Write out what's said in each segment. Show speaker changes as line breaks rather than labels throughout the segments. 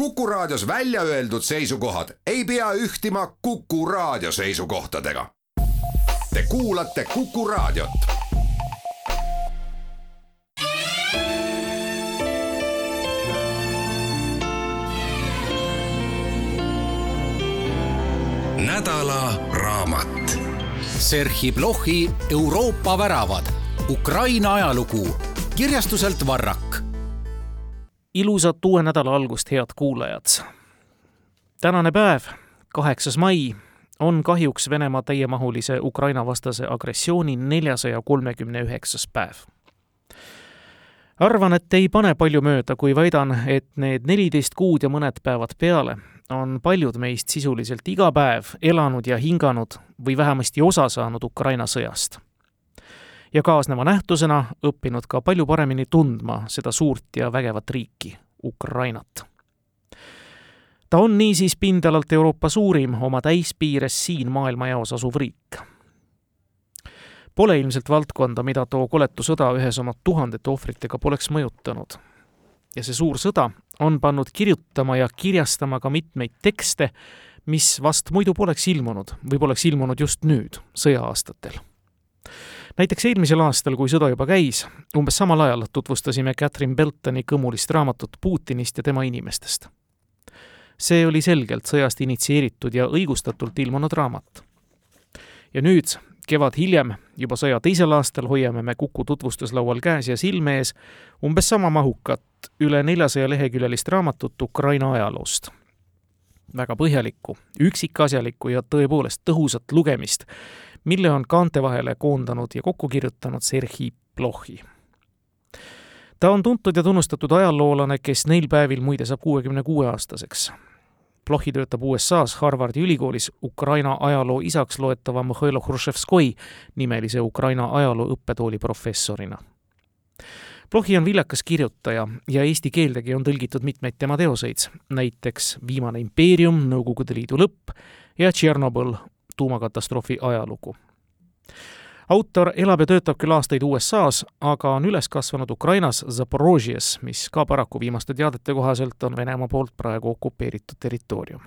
Kuku Raadios välja öeldud seisukohad ei pea ühtima Kuku Raadio seisukohtadega. Te kuulate Kuku Raadiot. nädala raamat.
Serhi Blochi Euroopa väravad, Ukraina ajalugu, kirjastuselt Varrak
ilusat uue nädala algust, head kuulajad! tänane päev, kaheksas mai, on kahjuks Venemaa täiemahulise Ukraina-vastase agressiooni neljasaja kolmekümne üheksas päev. arvan, et ei pane palju mööda, kui väidan, et need neliteist kuud ja mõned päevad peale on paljud meist sisuliselt iga päev elanud ja hinganud või vähemasti osa saanud Ukraina sõjast ja kaasneva nähtusena õppinud ka palju paremini tundma seda suurt ja vägevat riiki, Ukrainat. ta on niisiis pindalalt Euroopa suurim, oma täispiires siin maailmajaos asuv riik. Pole ilmselt valdkonda, mida too koletu sõda ühes oma tuhandete ohvritega poleks mõjutanud. ja see suur sõda on pannud kirjutama ja kirjastama ka mitmeid tekste, mis vast muidu poleks ilmunud või poleks ilmunud just nüüd, sõja-aastatel näiteks eelmisel aastal, kui sõda juba käis, umbes samal ajal tutvustasime Catherine Beltoni kõmulist raamatut Putinist ja tema inimestest. see oli selgelt sõjast initsieeritud ja õigustatult ilmunud raamat. ja nüüd, kevad hiljem, juba sõja teisel aastal, hoiame me Kuku tutvustuslaual käes ja silme ees umbes sama mahukat, üle neljasaja leheküljelist raamatut Ukraina ajaloost väga põhjalikku, üksikasjalikku ja tõepoolest tõhusat lugemist, mille on kaante vahele koondanud ja kokku kirjutanud Serhi Plohhi. ta on tuntud ja tunnustatud ajaloolane, kes neil päevil muide saab kuuekümne kuue aastaseks. Plohhi töötab USA-s Harvardi ülikoolis Ukraina ajaloo isaks loetava Mihhailo Hruštševskoi nimelise Ukraina ajaloo õppetooli professorina Plohhi on viljakas kirjutaja ja eesti keeldegi on tõlgitud mitmeid tema teoseid, näiteks Viimane impeerium, Nõukogude Liidu lõpp ja Tšernobõl, tuumakatastroofi ajalugu. autor elab ja töötab küll aastaid USA-s, aga on üles kasvanud Ukrainas Zaporožjes, mis ka paraku viimaste teadete kohaselt on Venemaa poolt praegu okupeeritud territoorium.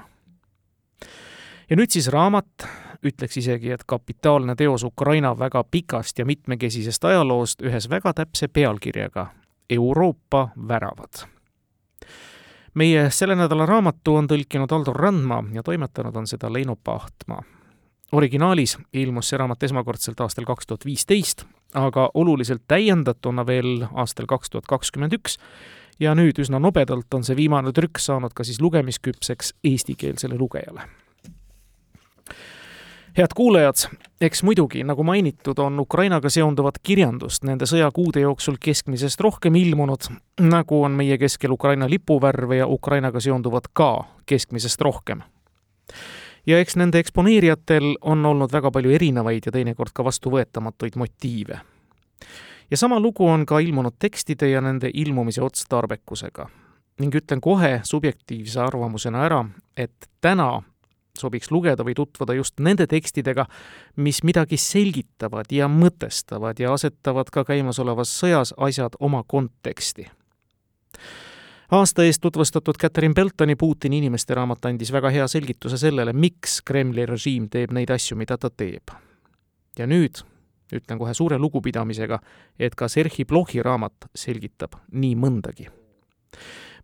ja nüüd siis raamat, ütleks isegi, et kapitaalne teos Ukraina väga pikast ja mitmekesisest ajaloost ühes väga täpse pealkirjaga Euroopa väravad meie selle nädala raamatu on tõlkinud Aldo Randma ja toimetanud on seda Leino Pahtma originaalis ilmus see raamat esmakordselt aastal kaks tuhat viisteist, aga oluliselt täiendatuna veel aastal kaks tuhat kakskümmend üks ja nüüd üsna nobedalt on see viimane trükk saanud ka siis lugemisküpseks eestikeelsele lugejale. head kuulajad, eks muidugi, nagu mainitud, on Ukrainaga seonduvat kirjandust nende sõjakuude jooksul keskmisest rohkem ilmunud, nagu on meie keskel Ukraina lipuvärve ja Ukrainaga seonduvat ka keskmisest rohkem ja eks nende eksponeerijatel on olnud väga palju erinevaid ja teinekord ka vastuvõetamatuid motiive. ja sama lugu on ka ilmunud tekstide ja nende ilmumise otstarbekusega. ning ütlen kohe subjektiivse arvamusena ära, et täna sobiks lugeda või tutvuda just nende tekstidega, mis midagi selgitavad ja mõtestavad ja asetavad ka käimasolevas sõjas asjad oma konteksti aasta eest tutvustatud Catherine Beltoni Putini inimeste raamat andis väga hea selgituse sellele, miks Kremli režiim teeb neid asju, mida ta teeb. ja nüüd ütlen kohe suure lugupidamisega, et ka Serhi Blochi raamat selgitab nii mõndagi.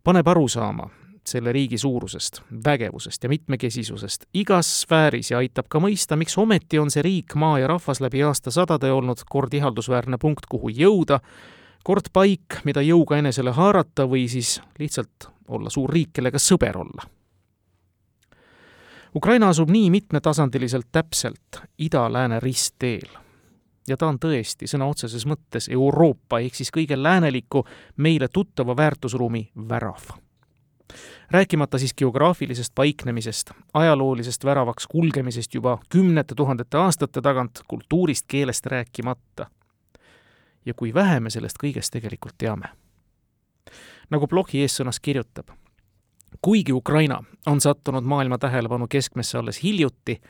paneb aru saama selle riigi suurusest, vägevusest ja mitmekesisusest igas sfääris ja aitab ka mõista, miks ometi on see riik, maa ja rahvas läbi aastasadade olnud kord ihaldusväärne punkt, kuhu jõuda kord paik, mida jõuga enesele haarata või siis lihtsalt olla suur riik, kellega sõber olla. Ukraina asub nii mitmetasandiliselt täpselt ida-lääne ristteel. ja ta on tõesti sõna otseses mõttes Euroopa ehk siis kõige lääneliku, meile tuttava väärtusruumi värav rääkimata siis geograafilisest paiknemisest, ajaloolisest väravaks kulgemisest juba kümnete tuhandete aastate tagant, kultuurist, keelest rääkimata ja kui vähe me sellest kõigest tegelikult teame. nagu blogi eessõnas kirjutab, kuigi Ukraina on sattunud maailma tähelepanu keskmesse alles hiljuti,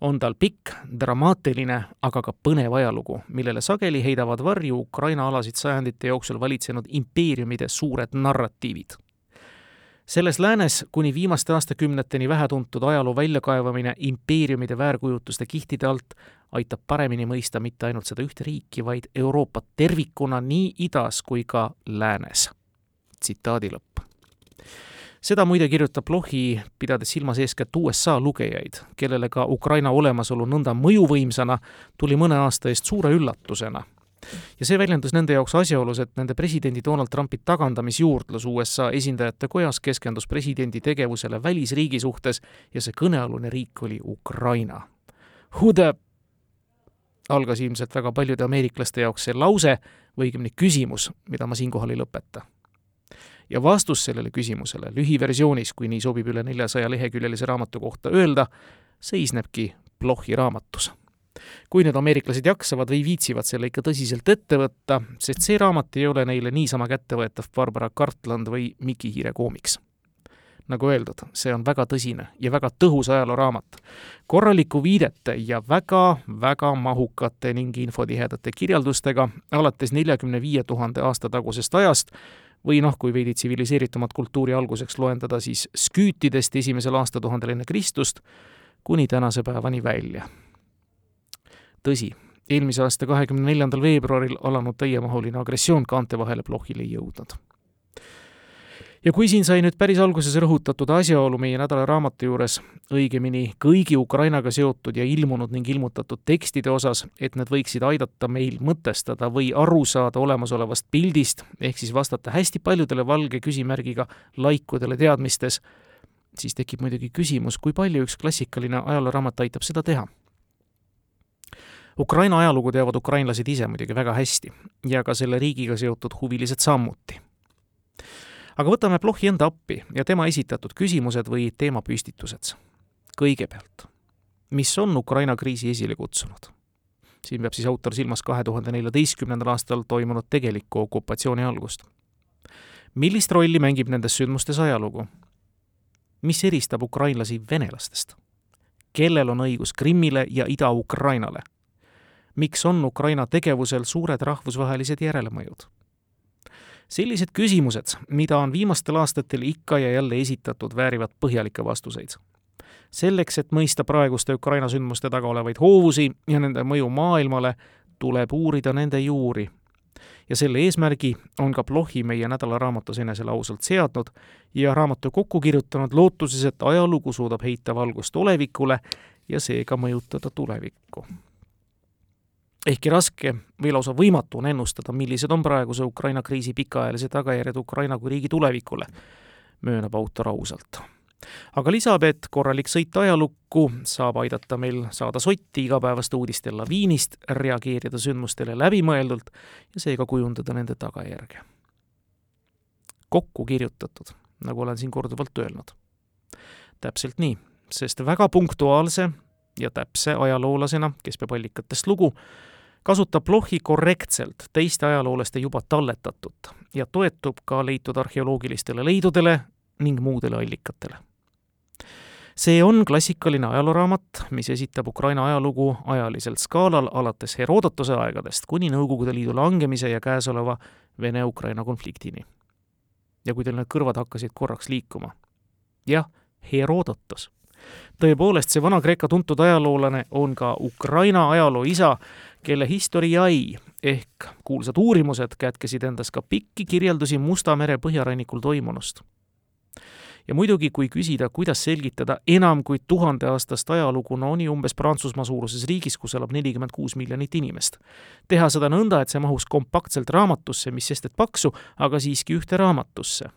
on tal pikk, dramaatiline, aga ka põnev ajalugu, millele sageli heidavad varju Ukraina alasid sajandite jooksul valitsenud impeeriumide suured narratiivid. Selles läänes kuni viimaste aastakümneteni vähetuntud ajaloo väljakaevamine impeeriumide väärkujutuste kihtide alt aitab paremini mõista mitte ainult seda ühte riiki, vaid Euroopat tervikuna nii idas kui ka läänes. tsitaadi lõpp. seda muide kirjutab Blochi, pidades silmas eeskätt USA lugejaid, kellele ka Ukraina olemasolu nõnda mõjuvõimsana tuli mõne aasta eest suure üllatusena ja see väljendus nende jaoks asjaolus, et nende presidendi Donald Trumpi tagandamisjuurdlus USA esindajate kojas keskendus presidendi tegevusele välisriigi suhtes ja see kõnealune riik oli Ukraina. Who the algas ilmselt väga paljude ameeriklaste jaoks see lause või õigemini küsimus, mida ma siinkohal ei lõpeta. ja vastus sellele küsimusele lühiversioonis, kui nii sobib üle neljasaja leheküljelise raamatu kohta öelda, seisnebki Blochi raamatus kui need ameeriklased jaksavad või viitsivad selle ikka tõsiselt ette võtta, sest see raamat ei ole neile niisama kättevõetav Barbara Cartland või Miki Hiire koomiks. nagu öeldud, see on väga tõsine ja väga tõhus ajalooraamat. korraliku viidete ja väga-väga mahukate ning infotihedate kirjeldustega alates neljakümne viie tuhande aasta tagusest ajast või noh, kui veidi tsiviliseeritumat kultuuri alguseks loendada, siis sküütidest esimesel aastatuhandel enne Kristust kuni tänase päevani välja tõsi, eelmise aasta kahekümne neljandal veebruaril alanud täiemahuline agressioon kaante vahele Blochile ei jõudnud. ja kui siin sai nüüd päris alguses rõhutatud asjaolu meie nädala raamatu juures, õigemini kõigi Ukrainaga seotud ja ilmunud ning ilmutatud tekstide osas, et need võiksid aidata meil mõtestada või aru saada olemasolevast pildist, ehk siis vastata hästi paljudele valge küsimärgiga laikudele teadmistes, siis tekib muidugi küsimus, kui palju üks klassikaline ajalooraamat aitab seda teha Ukraina ajalugu teavad ukrainlased ise muidugi väga hästi ja ka selle riigiga seotud huvilised samuti. aga võtame Blochi enda appi ja tema esitatud küsimused või teemapüstitused. kõigepealt, mis on Ukraina kriisi esile kutsunud? siin peab siis autor silmas kahe tuhande neljateistkümnendal aastal toimunud tegelikku okupatsiooni algust. millist rolli mängib nendes sündmustes ajalugu? mis eristab ukrainlasi venelastest? kellel on õigus Krimmile ja Ida-Ukrainale miks on Ukraina tegevusel suured rahvusvahelised järelmõjud? sellised küsimused, mida on viimastel aastatel ikka ja jälle esitatud, väärivad põhjalikke vastuseid. selleks, et mõista praeguste Ukraina sündmuste taga olevaid hoovusi ja nende mõju maailmale, tuleb uurida nende juuri. ja selle eesmärgi on ka Blochi meie nädalaraamatus enesele ausalt seadnud ja raamatu kokku kirjutanud lootuses, et ajalugu suudab heita valgust olevikule ja seega mõjutada tulevikku ehkki raske või lausa võimatu on ennustada, millised on praeguse Ukraina kriisi pikaajalised tagajärjed Ukraina kui riigi tulevikule, möönab autor ausalt. aga lisab, et korralik sõit ajalukku saab aidata meil saada sotti igapäevaste uudiste laviinist, reageerida sündmustele läbimõeldult ja seega kujundada nende tagajärge. kokku kirjutatud, nagu olen siin korduvalt öelnud. täpselt nii, sest väga punktuaalse ja täpse ajaloolasena, kes peab allikatest lugu, kasutab Blochi korrektselt teiste ajaloolaste juba talletatut ja toetub ka leitud arheoloogilistele leidudele ning muudele allikatele. see on klassikaline ajalooraamat, mis esitab Ukraina ajalugu ajalisel skaalal alates Herodotuse aegadest kuni Nõukogude Liidu langemise ja käesoleva Vene-Ukraina konfliktini. ja kui teil need kõrvad hakkasid korraks liikuma, jah, Herodotos tõepoolest, see Vana-Kreeka tuntud ajaloolane on ka Ukraina ajaloo isa, kelle historiai ehk kuulsad uurimused kätkesid endas ka pikki kirjeldusi Musta mere põhjarannikul toimunust. ja muidugi, kui küsida, kuidas selgitada enam kui tuhandeaastast ajalugu Noni umbes Prantsusmaa suuruses riigis, kus elab nelikümmend kuus miljonit inimest. teha seda nõnda, et see mahuks kompaktselt raamatusse, mis sest et paksu, aga siiski ühte raamatusse.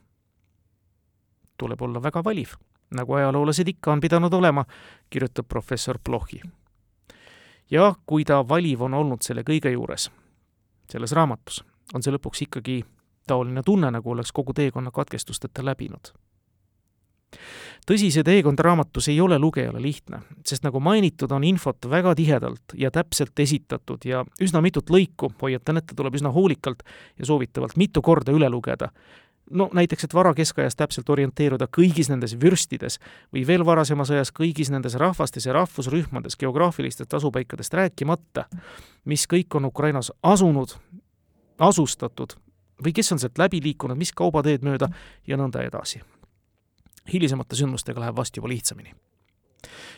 tuleb olla väga valiv nagu ajaloolased ikka on pidanud olema, kirjutab professor Blochi. ja kui ta valiv on olnud selle kõige juures, selles raamatus, on see lõpuks ikkagi taoline tunne, nagu oleks kogu teekonna katkestusteta läbinud. tõsi, see teekond raamatus ei ole lugejale lihtne, sest nagu mainitud, on infot väga tihedalt ja täpselt esitatud ja üsna mitut lõiku, hoiatan ette, tuleb üsna hoolikalt ja soovitavalt mitu korda üle lugeda, no näiteks, et varakeskajas täpselt orienteeruda kõigis nendes vürstides või veel varasemas ajas kõigis nendes rahvastes ja rahvusrühmades, geograafilistest asupaikadest rääkimata, mis kõik on Ukrainas asunud, asustatud või kes on sealt läbi liikunud, mis kaubateed mööda ja nõnda edasi. hilisemate sündmustega läheb vast juba lihtsamini.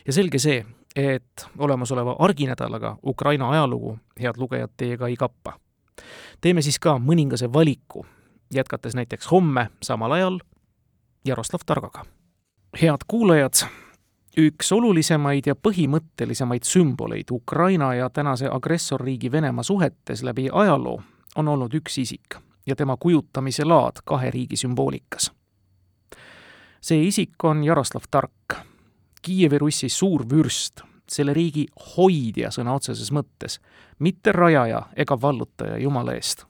ja selge see, et olemasoleva arginädalaga Ukraina ajalugu, head lugejad, teiega ei kappa. teeme siis ka mõningase valiku, jätkates näiteks homme samal ajal Jaroslav Targaga. head kuulajad, üks olulisemaid ja põhimõttelisemaid sümboleid Ukraina ja tänase agressorriigi Venemaa suhetes läbi ajaloo on olnud üks isik ja tema kujutamise laad kahe riigi sümboolikas. see isik on Jaroslav Tark, Kiievi Russi suur vürst, selle riigi hoidja sõna otseses mõttes, mitte rajaja ega vallutaja Jumala eest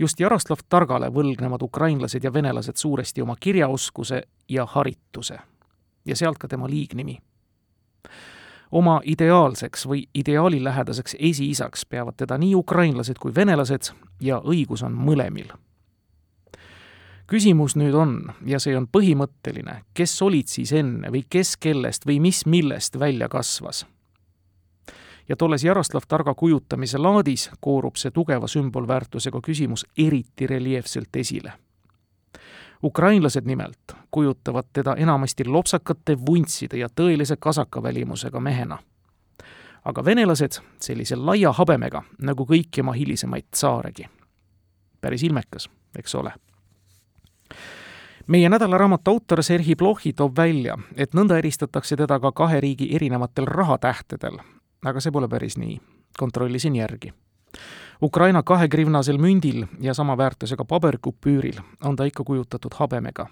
just Jaroslav Targale võlgnevad ukrainlased ja venelased suuresti oma kirjaoskuse ja harituse ja sealt ka tema liignimi. oma ideaalseks või ideaalilähedaseks esiisaks peavad teda nii ukrainlased kui venelased ja õigus on mõlemil. küsimus nüüd on, ja see on põhimõtteline, kes olid siis enne või kes kellest või mis millest välja kasvas ja tolles Jaroslav Targa kujutamise laadis koorub see tugeva sümbolväärtusega küsimus eriti reljeefselt esile ukrainlased nimelt kujutavad teda enamasti lopsakate vuntside ja tõelise kasakavälimusega mehena. aga venelased sellise laia habemega, nagu kõiki oma hilisemaid tsaaregi. päris ilmekas, eks ole meie nädalaraamatu autor Serhi Plohhi toob välja, et nõnda eristatakse teda ka kahe riigi erinevatel rahatähtedel, aga see pole päris nii. kontrollisin järgi. Ukraina kahegrivnasel mündil ja sama väärtusega paberkupüüril on ta ikka kujutatud habemega.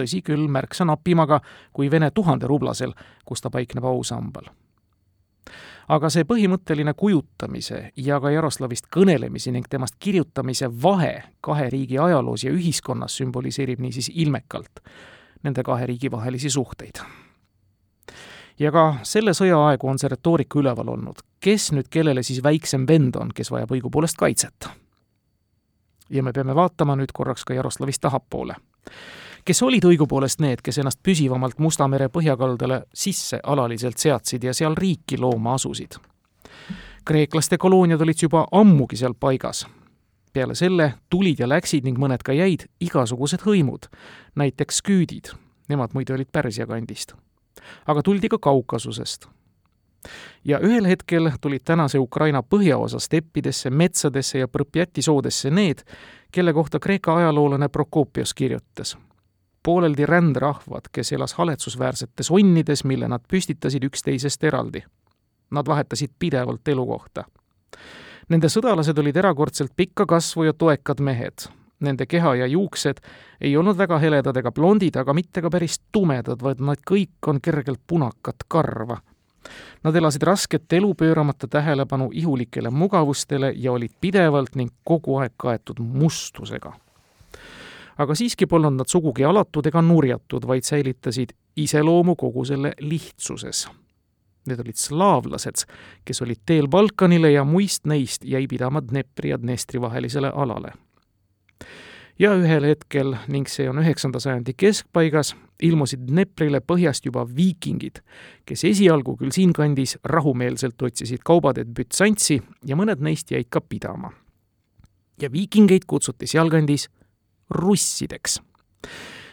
tõsi küll, märksa napimaga kui Vene tuhanderublasel, kus ta paikneb ausambal. aga see põhimõtteline kujutamise ja ka Jaroslavist kõnelemise ning temast kirjutamise vahe kahe riigi ajaloos ja ühiskonnas sümboliseerib niisiis ilmekalt nende kahe riigi vahelisi suhteid ja ka selle sõja aegu on see retoorika üleval olnud. kes nüüd kellele siis väiksem vend on, kes vajab õigupoolest kaitset? ja me peame vaatama nüüd korraks ka Jaroslavist tahapoole. kes olid õigupoolest need, kes ennast püsivamalt Musta mere põhjakaldale sisse alaliselt seadsid ja seal riiki looma asusid? kreeklaste kolooniad olid juba ammugi seal paigas. peale selle tulid ja läksid ning mõned ka jäid igasugused hõimud, näiteks sküüdid, nemad muide olid Pärsia kandist aga tuldi ka Kaukasusest. ja ühel hetkel tulid tänase Ukraina põhjaosa steppidesse, metsadesse ja Prõpjati soodesse need, kelle kohta Kreeka ajaloolane Prokopios kirjutas. pooleldi rändrahvad, kes elas haletsusväärsetes onnides, mille nad püstitasid üksteisest eraldi. Nad vahetasid pidevalt elukohta. Nende sõdalased olid erakordselt pikka kasvu ja toekad mehed Nende keha ja juuksed ei olnud väga heledad ega blondid, aga mitte ka päris tumedad, vaid nad kõik on kergelt punakat karva. Nad elasid rasket elu, pööramata tähelepanu ihulikele mugavustele ja olid pidevalt ning kogu aeg kaetud mustusega. aga siiski polnud nad sugugi alatud ega nurjatud, vaid säilitasid iseloomu kogu selle lihtsuses Need olid slaavlased, kes olid teel Balkanile ja muist neist jäi pidama Dnepri ja Dnestri vahelisele alale ja ühel hetkel, ning see on üheksanda sajandi keskpaigas, ilmusid Dneprile põhjast juba viikingid, kes esialgu küll siinkandis rahumeelselt otsisid kaubateed Bütsantsi ja mõned neist jäid ka pidama. ja viikingeid kutsuti sealkandis russideks.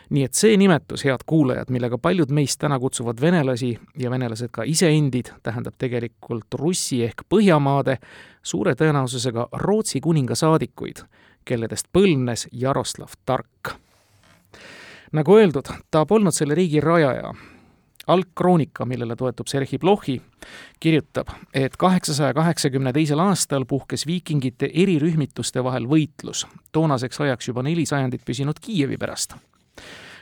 nii et see nimetus, head kuulajad, millega paljud meist täna kutsuvad venelasi ja venelased ka iseendid, tähendab tegelikult Russi ehk Põhjamaade, suure tõenäosusega Rootsi kuninga saadikuid kelledest põlvnes Jaroslav Tark. nagu öeldud, ta polnud selle riigi rajaja. algkroonika, millele toetub Serhi Plohhi, kirjutab, et kaheksasaja kaheksakümne teisel aastal puhkes viikingite erirühmituste vahel võitlus, toonaseks ajaks juba neli sajandit püsinud Kiievi pärast.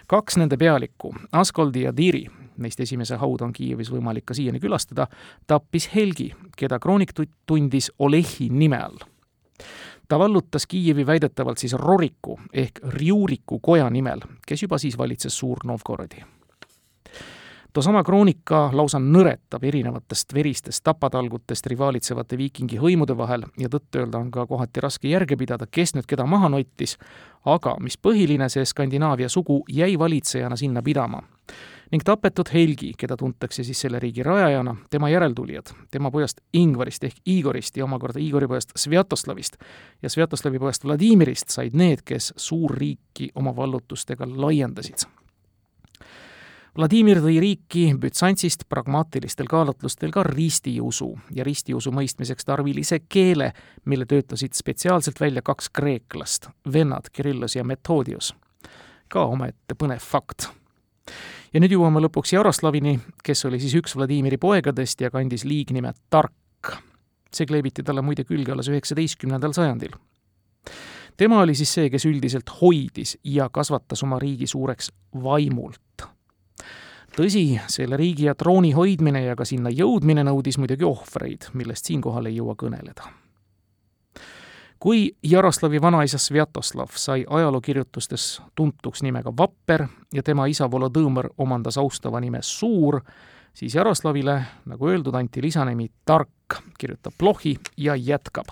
kaks nende pealikku, Askoldi ja Diri, neist esimese hauda on Kiievis võimalik ka siiani külastada, tappis Helgi, keda kroonik tundis Olehi nime all ta vallutas Kiievi väidetavalt siis Roriku ehk Riuriku koja nimel, kes juba siis valitses Suur-Novgorodi. toosama kroonika lausa nõretab erinevatest veristest tapatalgutest rivaalitsevate viikingi hõimude vahel ja tõtt-öelda on ka kohati raske järge pidada, kes nüüd keda maha nottis, aga mis põhiline, see Skandinaavia sugu jäi valitsejana sinna pidama ning tapetud Helgi, keda tuntakse siis selle riigi rajajana, tema järeltulijad, tema pojast Ingvarist ehk Igorist ja omakorda Igori pojast Sviatoslavist ja Sviatoslavi pojast Vladimirist said need, kes suurriiki oma vallutustega laiendasid. Vladimir tõi riiki Bütsantsist pragmaatilistel kaalutlustel ka ristiusu ja ristiusu mõistmiseks tarvilise keele, mille töötasid spetsiaalselt välja kaks kreeklast, vennad Kirillos ja Methodius. ka omaette põnev fakt. Ja nüüd jõuame lõpuks Jaroslavini, kes oli siis üks Vladimiri poegadest ja kandis liignime Tark. see kleebiti talle muide külge alles üheksateistkümnendal sajandil tema oli siis see, kes üldiselt hoidis ja kasvatas oma riigi suureks vaimult tõsi, selle riigi ja trooni hoidmine ja ka sinna jõudmine nõudis muidugi ohvreid, millest siinkohal ei jõua kõneleda. Kui Jaroslavi vanaisa Svjatoslav sai ajalookirjutustes tuntuks nimega Vapper ja tema isa Volodõmõr omandas austava nime Suur, siis Jaroslavile, nagu öeldud, anti lisanimi Tark, kirjutab Blochi ja jätkab.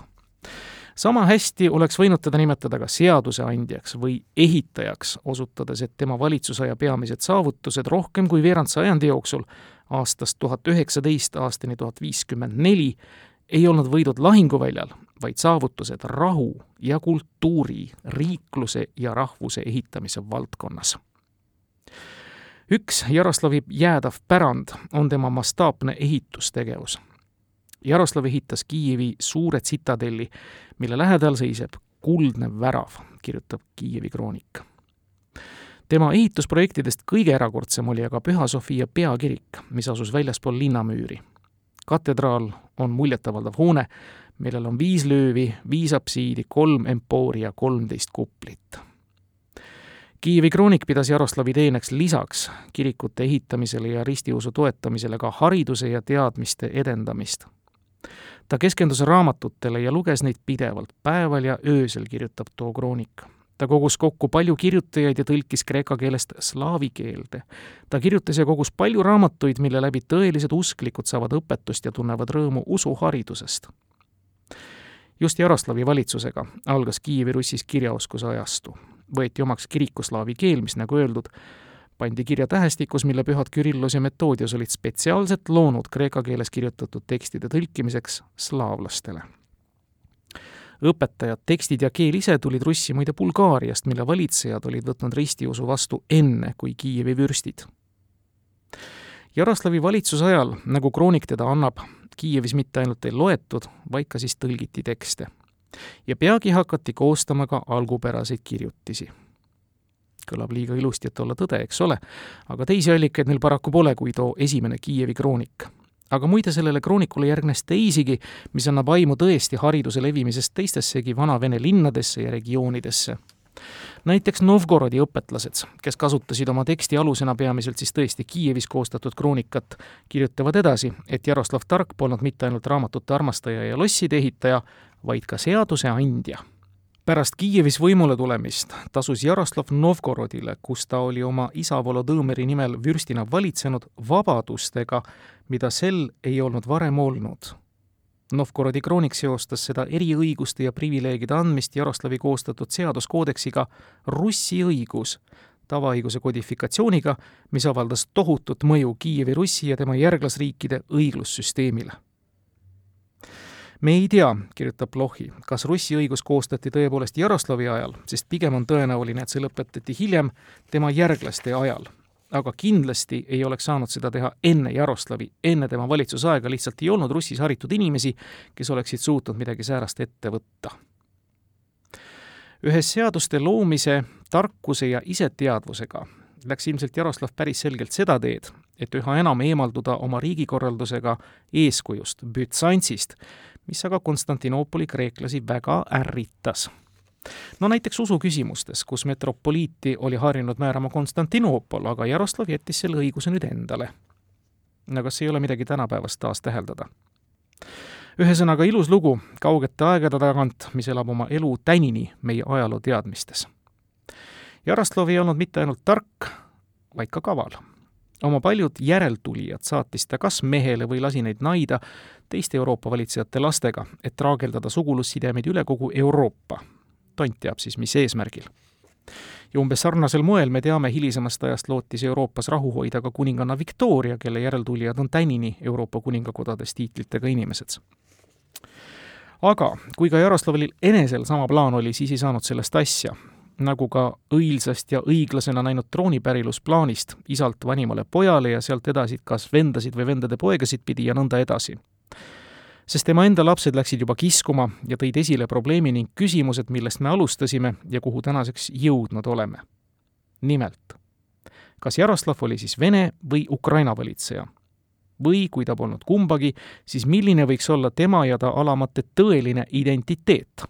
Sama hästi oleks võinud teda nimetada ka seaduseandjaks või ehitajaks, osutades, et tema valitsusaja peamised saavutused rohkem kui veerand sajandi jooksul, aastast tuhat üheksateist aastani tuhat viiskümmend neli, ei olnud võidud lahinguväljal, vaid saavutused rahu ja kultuuri, riikluse ja rahvuse ehitamise valdkonnas. üks Jaroslavi jäädav pärand on tema mastaapne ehitustegevus Jaroslav ehitas Kiievi suure tsitadelli, mille lähedal seisab kuldne värav, kirjutab Kiievi kroonik. tema ehitusprojektidest kõige erakordsem oli aga Püha Sofia peakirik, mis asus väljaspool linnamüüri. katedraal on muljetavaldav hoone, millel on viis löövi, viis apsiidi, kolm empoori ja kolmteist kuplit Kiievi kroonik pidas Jaroslavi teeneks lisaks kirikute ehitamisele ja ristiusu toetamisele ka hariduse ja teadmiste edendamist ta keskendus raamatutele ja luges neid pidevalt, päeval ja öösel, kirjutab too kroonik. ta kogus kokku palju kirjutajaid ja tõlkis kreeka keelest slaavi keelde. ta kirjutas ja kogus palju raamatuid, mille läbi tõelised usklikud saavad õpetust ja tunnevad rõõmu usuharidusest. Just Jaroslavi valitsusega algas Kiievi Russis kirjaoskuse ajastu. võeti omaks kirikuslaavi keel, mis nagu öeldud, pandi kirja tähestikus, mille pühad Kürillos ja Metoodios olid spetsiaalselt loonud kreeka keeles kirjutatud tekstide tõlkimiseks slaavlastele. õpetajad, tekstid ja keel ise tulid Russi muide Bulgaariast, mille valitsejad olid võtnud ristiusu vastu enne kui Kiievi vürstid. Jaroslavi valitsuse ajal, nagu kroonik teda annab, Kiievis mitte ainult ei loetud, vaid ka siis tõlgiti tekste. ja peagi hakati koostama ka algupäraseid kirjutisi kõlab liiga ilusti, et olla tõde, eks ole, aga teisi allikaid meil paraku pole kui too esimene Kiievi kroonik. aga muide, sellele kroonikule järgnes teisigi, mis annab aimu tõesti hariduse levimisest teistessegi Vana-Vene linnadesse ja regioonidesse näiteks Novgorodi õpetlased, kes kasutasid oma teksti alusena peamiselt siis tõesti Kiievis koostatud kroonikat, kirjutavad edasi, et Jaroslav Tark polnud mitte ainult raamatute armastaja ja losside ehitaja, vaid ka seaduse andja pärast Kiievis võimule tulemist tasus Jaroslav Novgorodile, kus ta oli oma isa Volodõmõri nimel vürstina valitsenud, vabadustega, mida sel ei olnud varem olnud. Novgorodi kroonik seostas seda eriõiguste ja privileegide andmist Jaroslavi koostatud seaduskoodeksiga Russi õigus, tavaõiguse kodifikatsiooniga, mis avaldas tohutut mõju Kiievi Russi ja tema järglasriikide õiglussüsteemile me ei tea, kirjutab Blochi, kas Russi õigus koostati tõepoolest Jaroslavi ajal, sest pigem on tõenäoline, et see lõpetati hiljem tema järglaste ajal. Aga kindlasti ei oleks saanud seda teha enne Jaroslavi, enne tema valitsusaega lihtsalt ei olnud Russis haritud inimesi, kes oleksid suutnud midagi säärast ette võtta. ühes seaduste loomise, tarkuse ja iseteadvusega läks ilmselt Jaroslav päris selgelt seda teed, et üha enam eemalduda oma riigikorraldusega eeskujust, Bütsantsist, mis aga Konstantinoopoli kreeklasi väga ärritas. No näiteks usuküsimustes, kus metropoliiti oli harjunud määrama Konstantinoopol, aga Jaroslav jättis selle õiguse nüüd endale. no kas ei ole midagi tänapäevast taas täheldada? ühesõnaga ilus lugu kaugete aegade tagant, mis elab oma elu tänini meie ajaloo teadmistes. Jaroslav ei olnud mitte ainult tark, vaid ka kaval oma paljud järeltulijad saatis ta kas mehele või lasi neid naida teiste Euroopa valitsejate lastega, et traageldada sugulussidemeid üle kogu Euroopa. Tont teab siis, mis eesmärgil. ja umbes sarnasel moel me teame, hilisemast ajast lootis Euroopas rahu hoida ka kuninganna Victoria, kelle järeltulijad on tänini Euroopa kuningakodades tiitlitega inimesed aga kui ka Jaroslavil enesel sama plaan oli, siis ei saanud sellest asja nagu ka õilsast ja õiglasena näinud troonipärilusplaanist isalt vanimale pojale ja sealt edasi kas vendasid või vendade poegasid pidi ja nõnda edasi. Sest tema enda lapsed läksid juba kiskuma ja tõid esile probleemi ning küsimused, millest me alustasime ja kuhu tänaseks jõudnud oleme. nimelt, kas Jaroslav oli siis Vene või Ukraina valitseja? või kui ta polnud kumbagi, siis milline võiks olla tema ja ta alamate tõeline identiteet?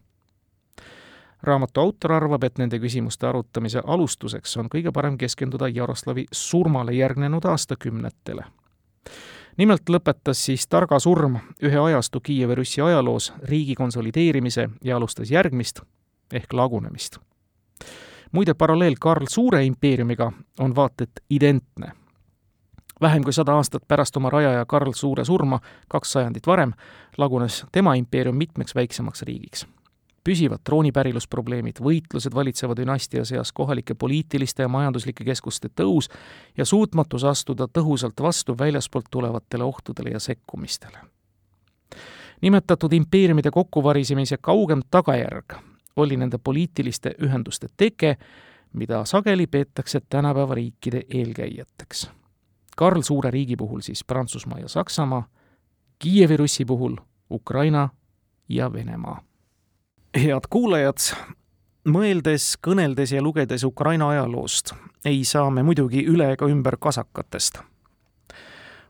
raamatu autor arvab, et nende küsimuste arutamise alustuseks on kõige parem keskenduda Jaroslavi surmale järgnenud aastakümnetele. Nimelt lõpetas siis targa surm ühe ajastu Kiievi Russi ajaloos riigi konsolideerimise ja alustas järgmist ehk lagunemist. muide, paralleel Karl Suure impeeriumiga on vaat et identne vähem kui sada aastat pärast oma rajaja Karl Suure surma, kaks sajandit varem, lagunes tema impeerium mitmeks väiksemaks riigiks püsivad troonipärilusprobleemid, võitlused valitseva dünastia seas, kohalike poliitiliste ja majanduslike keskuste tõus ja suutmatus astuda tõhusalt vastu väljaspoolt tulevatele ohtudele ja sekkumistele. nimetatud impeeriumide kokkuvarisemise kaugem tagajärg oli nende poliitiliste ühenduste teke, mida sageli peetakse tänapäeva riikide eelkäijateks. Karl Suure riigi puhul siis Prantsusmaa ja Saksamaa, Kiievi Russi puhul Ukraina ja Venemaa head kuulajad, mõeldes, kõneldes ja lugedes Ukraina ajaloost, ei saa me muidugi üle ega ümber kasakatest.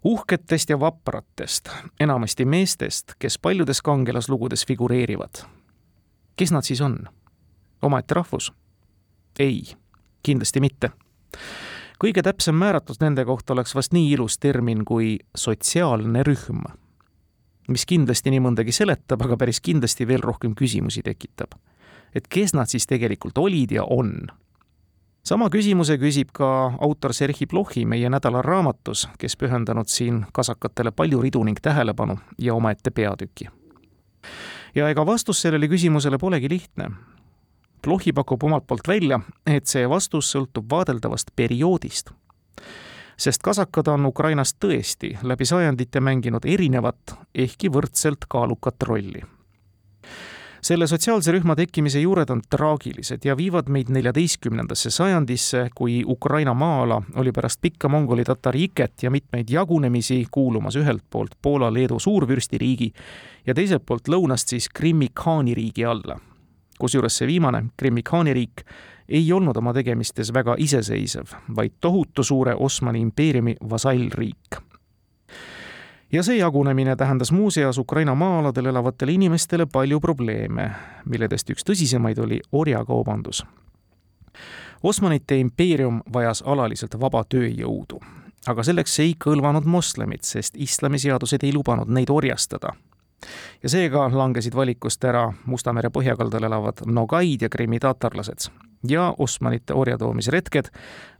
uhketest ja vapratest, enamasti meestest, kes paljudes kangelaslugudes figureerivad. kes nad siis on? omaette rahvus? ei, kindlasti mitte. kõige täpsem määratlus nende kohta oleks vast nii ilus termin kui sotsiaalne rühm mis kindlasti nii mõndagi seletab, aga päris kindlasti veel rohkem küsimusi tekitab. et kes nad siis tegelikult olid ja on? sama küsimuse küsib ka autor Serhii Plohhi meie nädala raamatus, kes pühendanud siin kasakatele palju ridu ning tähelepanu ja omaette peatüki. ja ega vastus sellele küsimusele polegi lihtne. Plohhi pakub omalt poolt välja, et see vastus sõltub vaadeldavast perioodist sest kasakad on Ukrainas tõesti läbi sajandite mänginud erinevat, ehkki võrdselt kaalukat rolli. selle sotsiaalse rühma tekkimise juured on traagilised ja viivad meid neljateistkümnendasse sajandisse, kui Ukraina maa-ala oli pärast pikka mongoli-tatari iket ja mitmeid jagunemisi kuulumas ühelt poolt Poola-Leedu suurvürstiriigi ja teiselt poolt lõunast siis Krimmi khaaniriigi alla. Kusjuures see viimane, Krimmi khaaniriik, ei olnud oma tegemistes väga iseseisev, vaid tohutu suure Osmani impeeriumi vasallriik. ja see jagunemine tähendas muuseas Ukraina maa-aladel elavatele inimestele palju probleeme, milledest üks tõsisemaid oli orjakaubandus. Osmanite impeerium vajas alaliselt vaba tööjõudu, aga selleks ei kõlvanud moslemid, sest islamiseadused ei lubanud neid orjastada ja seega langesid valikust ära Musta mere põhjakaldal elavad nogaid ja krimmitatarlased, ja Osmanite orjatoomisretked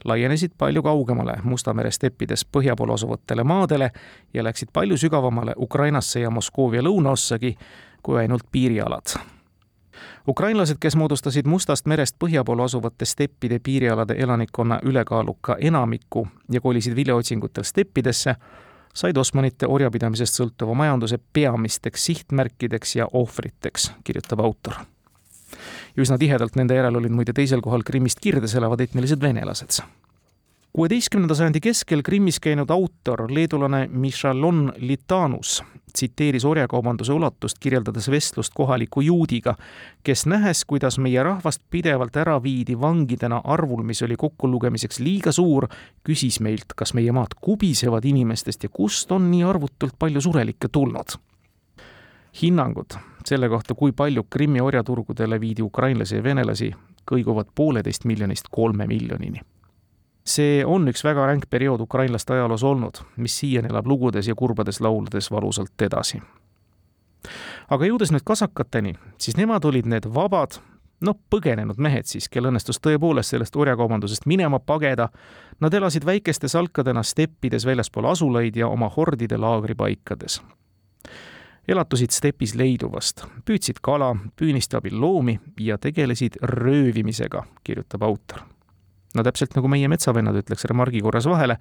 laienesid palju kaugemale Musta mere steppides põhja pool asuvatele maadele ja läksid palju sügavamale Ukrainasse ja Moskoovia lõunaossagi kui ainult piirialad. ukrainlased, kes moodustasid Mustast merest põhja pool asuvate steppide piirialade elanikkonna ülekaaluka enamiku ja kolisid viljaotsingutel steppidesse, said Osmanite orjapidamisest sõltuva majanduse peamisteks sihtmärkideks ja ohvriteks, kirjutab autor ja üsna tihedalt nende järel olid muide teisel kohal Krimmist kirdes elavad etnilised venelased. Kuueteistkümnenda sajandi keskel Krimmis käinud autor, leedulane Michalon Litanus tsiteeris orjakaubanduse ulatust, kirjeldades vestlust kohaliku juudiga, kes nähes, kuidas meie rahvast pidevalt ära viidi vangidena arvul, mis oli kokkulugemiseks liiga suur, küsis meilt, kas meie maad kubisevad inimestest ja kust on nii arvutult palju surelikke tulnud hinnangud selle kohta, kui palju Krimmi orjaturgudele viidi ukrainlasi ja venelasi, kõiguvad pooleteist miljonist kolme miljonini. See on üks väga ränk periood ukrainlaste ajaloos olnud, mis siiani elab lugudes ja kurbades lauludes valusalt edasi. aga jõudes nüüd kasakateni, siis nemad olid need vabad, noh, põgenenud mehed siis, kel õnnestus tõepoolest sellest orjakaubandusest minema pageda. Nad elasid väikeste salkadena steppides väljaspool asulaid ja oma hordide laagripaikades elatusid stepis leiduvast, püüdsid kala, püüniste abil loomi ja tegelesid röövimisega, kirjutab autor. No täpselt nagu meie metsavennad ütleks remargi korras vahele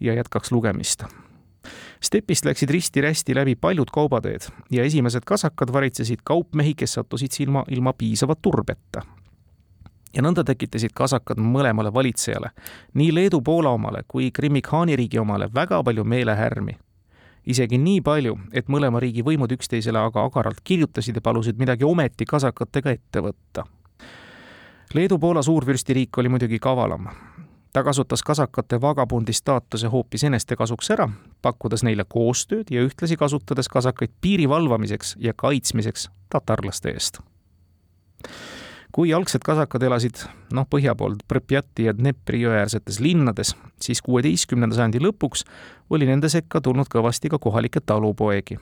ja jätkaks lugemist. stepist läksid risti-rästi läbi paljud kaubateed ja esimesed kasakad varitsesid kaupmehi, kes sattusid silma ilma piisava turbeta. ja nõnda tekitasid kasakad mõlemale valitsejale, nii Leedu-Poola omale kui Krimmi-Khaani riigi omale väga palju meelehärmi. isegi nii palju, et mõlema riigi võimud üksteisele aga agaralt kirjutasid ja palusid midagi ometi kasakatega ette võtta. Leedu-Poola suurvürstiriik oli muidugi kavalam ta kasutas kasakate vagabundi staatuse hoopis eneste kasuks ära, pakkudes neile koostööd ja ühtlasi kasutades kasakaid piiri valvamiseks ja kaitsmiseks tatarlaste eest. kui algsed kasakad elasid noh, põhja pool Pripjati ja Dnepri jõeäärsetes linnades, siis kuueteistkümnenda sajandi lõpuks oli nende sekka tulnud kõvasti ka kohalikke talupoegi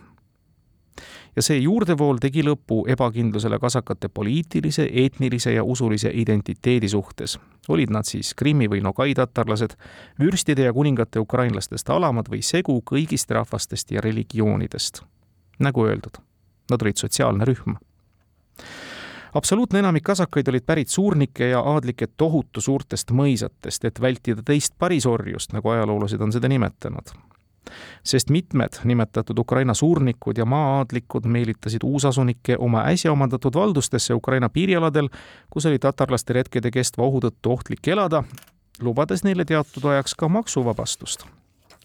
ja see juurdevool tegi lõpu ebakindlusele kasakate poliitilise, etnilise ja usulise identiteedi suhtes. olid nad siis Krimmi või Nogai tatarlased, vürstide ja kuningate ukrainlastest alamad või segu kõigist rahvastest ja religioonidest. nagu öeldud, nad olid sotsiaalne rühm absoluutne enamik kasakaid olid pärit suurnike ja aadlike tohutu suurtest mõisatest, et vältida teist parisorjust, nagu ajaloolased on seda nimetanud sest mitmed nimetatud Ukraina suurnikud ja maa-aadlikud meelitasid uusasunikke oma äsja omandatud valdustesse Ukraina piirialadel, kus oli tatarlaste retkede kestva ohu tõttu ohtlik elada, lubades neile teatud ajaks ka maksuvabastust.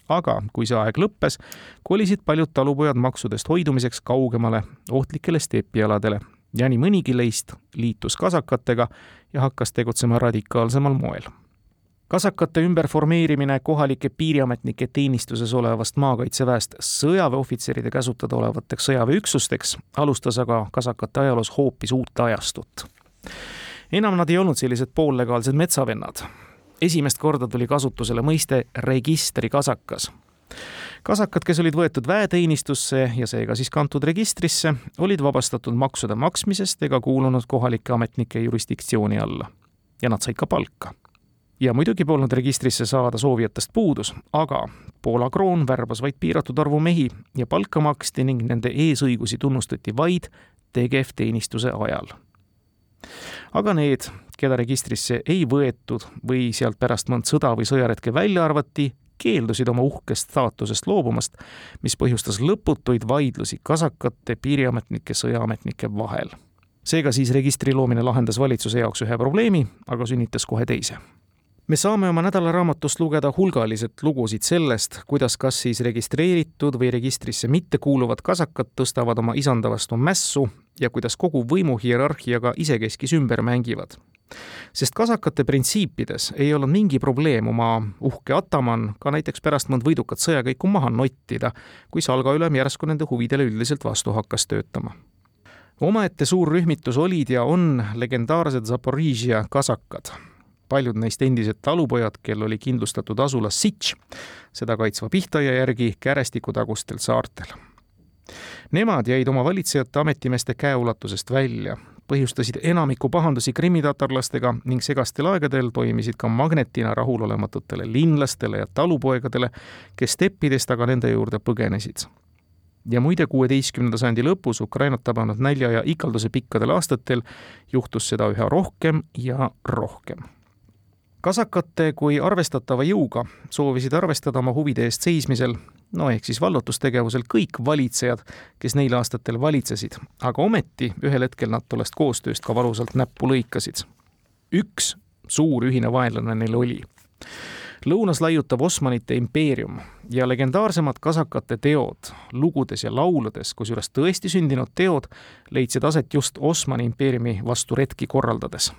aga kui see aeg lõppes, kolisid paljud talupojad maksudest hoidumiseks kaugemale ohtlikele stepialadele ja nii mõnigi neist liitus kasakatega ja hakkas tegutsema radikaalsemal moel kasakate ümberformeerimine kohalike piiriametnike teenistuses olevast maakaitseväest sõjaväeohvitseride käsutada olevateks sõjaväeüksusteks alustas aga kasakate ajaloos hoopis uut ajastut. enam nad ei olnud sellised poollegaalsed metsavennad. esimest korda tuli kasutusele mõiste registrikasakas kasakad, kes olid võetud väeteenistusse ja seega siis kantud registrisse, olid vabastatud maksude maksmisest ega kuulunud kohalike ametnike jurisdiktsiooni alla. ja nad said ka palka ja muidugi polnud registrisse saada soovijatest puudus, aga Poola kroon värbas vaid piiratud arvu mehi ja palka maksti ning nende eesõigusi tunnustati vaid tegevteenistuse ajal. aga need, keda registrisse ei võetud või sealt pärast mõnd sõda või sõjaretke välja arvati, keeldusid oma uhkest staatusest loobumast, mis põhjustas lõputuid vaidlusi kasakate, piiriametnike, sõjaametnike vahel. seega siis registri loomine lahendas valitsuse jaoks ühe probleemi, aga sünnitas kohe teise me saame oma nädalaraamatust lugeda hulgaliselt lugusid sellest, kuidas kas siis registreeritud või registrisse mittekuuluvad kasakad tõstavad oma isanda vastu mässu ja kuidas kogu võimuhierarhiaga isekeskis ümber mängivad. sest kasakate printsiipides ei olnud mingi probleem oma uhke ataman ka näiteks pärast mõnd võidukat sõjakäiku maha nottida, kui salgaülem järsku nende huvidele üldiselt vastu hakkas töötama omaette suur rühmitus olid ja on legendaarsed Zaporižia kasakad paljud neist endised talupojad, kel oli kindlustatud asula Sitš, seda kaitsva Pihtaja järgi kärestikutagustel saartel. Nemad jäid oma valitsejate ametimeeste käeulatusest välja, põhjustasid enamiku pahandusi krimmitatarlastega ning segastel aegadel toimisid ka magnetina rahulolematutele linlastele ja talupoegadele, kes steppidest aga nende juurde põgenesid ja muide, kuueteistkümnenda sajandi lõpus Ukrainat tabanud nälja ja ikalduse pikkadel aastatel juhtus seda üha rohkem ja rohkem kasakate kui arvestatava jõuga soovisid arvestada oma huvide eest seismisel, no ehk siis vallutustegevusel kõik valitsejad, kes neil aastatel valitsesid, aga ometi ühel hetkel nad tollest koostööst ka valusalt näppu lõikasid. üks suur ühine vaenlane neil oli. lõunas laiutav Osmanite impeerium ja legendaarsemad kasakate teod lugudes ja lauludes, kusjuures tõesti sündinud teod, leidsid aset just Osmani impeeriumi vastu retki korraldades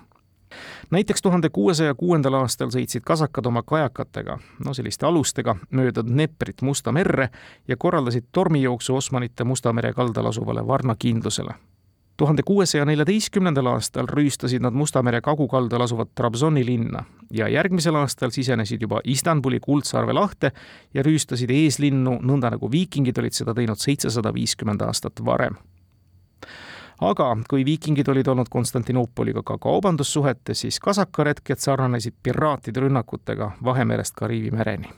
näiteks tuhande kuuesaja kuuendal aastal sõitsid kasakad oma kajakatega, no selliste alustega, mööda Dneprit Musta merre ja korraldasid tormijooksu Osmanite Musta mere kaldal asuvale Varna kindlusele. tuhande kuuesaja neljateistkümnendal aastal rüüstasid nad Musta mere kagukaldal asuvat Trabzoni linna ja järgmisel aastal sisenesid juba Istanbuli Kuldsarve lahte ja rüüstasid eeslinnu nõnda nagu viikingid olid seda teinud seitsesada viiskümmend aastat varem aga kui viikingid olid olnud Konstantinoopoliga ka kaubandussuhetes, siis kasakaretked sarnanesid piraatide rünnakutega Vahemerest Kariibi mereni.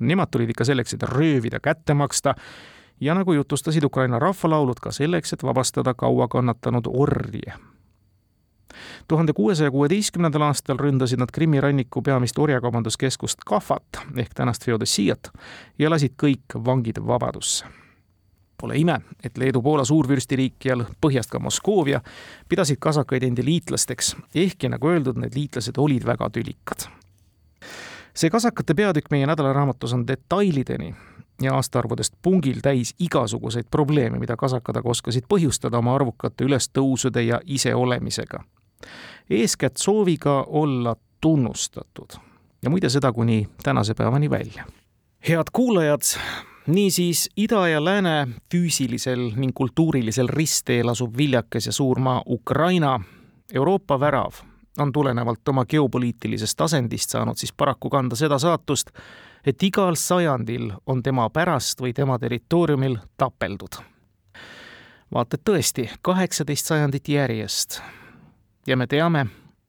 Nemad tulid ikka selleks, et röövida, kätte maksta ja nagu jutustasid Ukraina rahvalaulud, ka selleks, et vabastada kaua kannatanud orje tuhande kuuesaja kuueteistkümnendal aastal ründasid nad Krimmi ranniku peamist orjakaubanduskeskust Kahvat ehk tänast Feodosiat ja lasid kõik vangid vabadusse Pole ime, et Leedu-Poola suurvürstiriik ja põhjast ka Moskoovia pidasid kasakaid endi liitlasteks, ehkki nagu öeldud, need liitlased olid väga tülikad. see kasakate peatükk meie nädalaraamatus on detailideni ja aastaarvudest pungil täis igasuguseid probleeme, mida kasakad aga oskasid põhjustada oma arvukate ülestõusude ja iseolemisega. eeskätt sooviga olla tunnustatud ja muide seda kuni tänase päevani välja. head kuulajad, niisiis ida ja lääne füüsilisel ning kultuurilisel ristteel asuv viljakas ja suur maa Ukraina, Euroopa värav, on tulenevalt oma geopoliitilisest asendist saanud siis paraku kanda seda saatust, et igal sajandil on tema pärast või tema territooriumil tapeldud. vaata et tõesti, kaheksateist sajandit järjest. ja me teame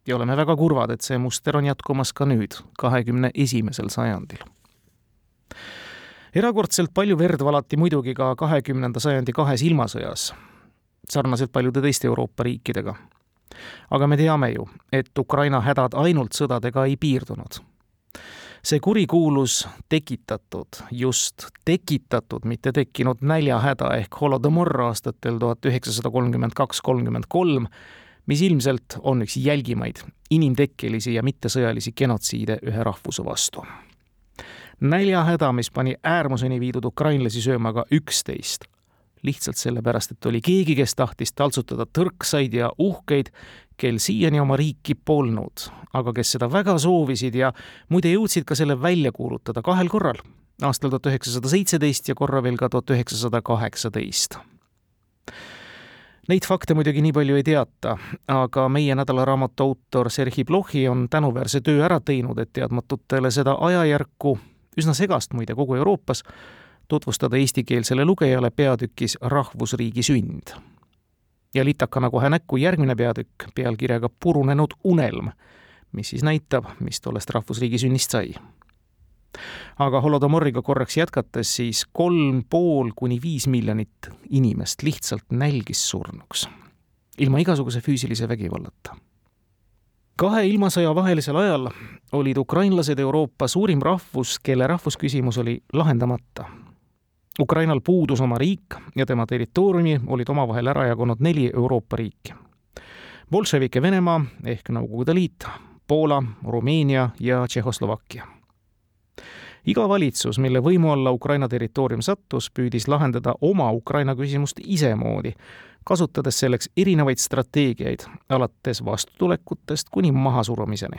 ja oleme väga kurvad, et see muster on jätkumas ka nüüd, kahekümne esimesel sajandil erakordselt palju verd valati muidugi ka kahekümnenda sajandi kahes ilmasõjas, sarnaselt paljude teiste Euroopa riikidega. aga me teame ju, et Ukraina hädad ainult sõdadega ei piirdunud. see kurikuulus tekitatud, just tekitatud, mitte tekkinud näljahäda ehk holodomor aastatel tuhat üheksasada kolmkümmend kaks, kolmkümmend kolm, mis ilmselt on üks jälgimaid inimtekkelisi ja mittesõjalisi genotsiide ühe rahvuse vastu näljahäda, mis pani äärmuseni viidud ukrainlasi sööma ka üksteist. lihtsalt sellepärast, et oli keegi, kes tahtis taltsutada tõrksaid ja uhkeid, kel siiani oma riiki polnud, aga kes seda väga soovisid ja muide jõudsid ka selle välja kuulutada kahel korral, aastal tuhat üheksasada seitseteist ja korra veel ka tuhat üheksasada kaheksateist Neid fakte muidugi nii palju ei teata, aga meie nädalaraamatu autor Sergei Blohi on tänuväärse töö ära teinud, et teadmatutele seda ajajärku üsna segast muide kogu Euroopas, tutvustada eestikeelsele lugejale peatükis Rahvusriigi sünd. ja litakana kohe näkku järgmine peatükk pealkirjaga Purunenud unelm, mis siis näitab, mis tollest rahvusriigi sünnist sai. aga Holodomoriga korraks jätkates, siis kolm pool kuni viis miljonit inimest lihtsalt nälgis surnuks, ilma igasuguse füüsilise vägivallata kahe ilmasõja vahelisel ajal olid ukrainlased Euroopa suurim rahvus, kelle rahvusküsimus oli lahendamata. Ukrainal puudus oma riik ja tema territooriumi olid omavahel ära jagunud neli Euroopa riiki. bolševike Venemaa ehk Nõukogude Liit, Poola, Rumeenia ja Tšehhoslovakkia. Iga valitsus, mille võimu alla Ukraina territoorium sattus, püüdis lahendada oma Ukraina küsimust isemoodi kasutades selleks erinevaid strateegiaid, alates vastutulekutest kuni mahasurumiseni.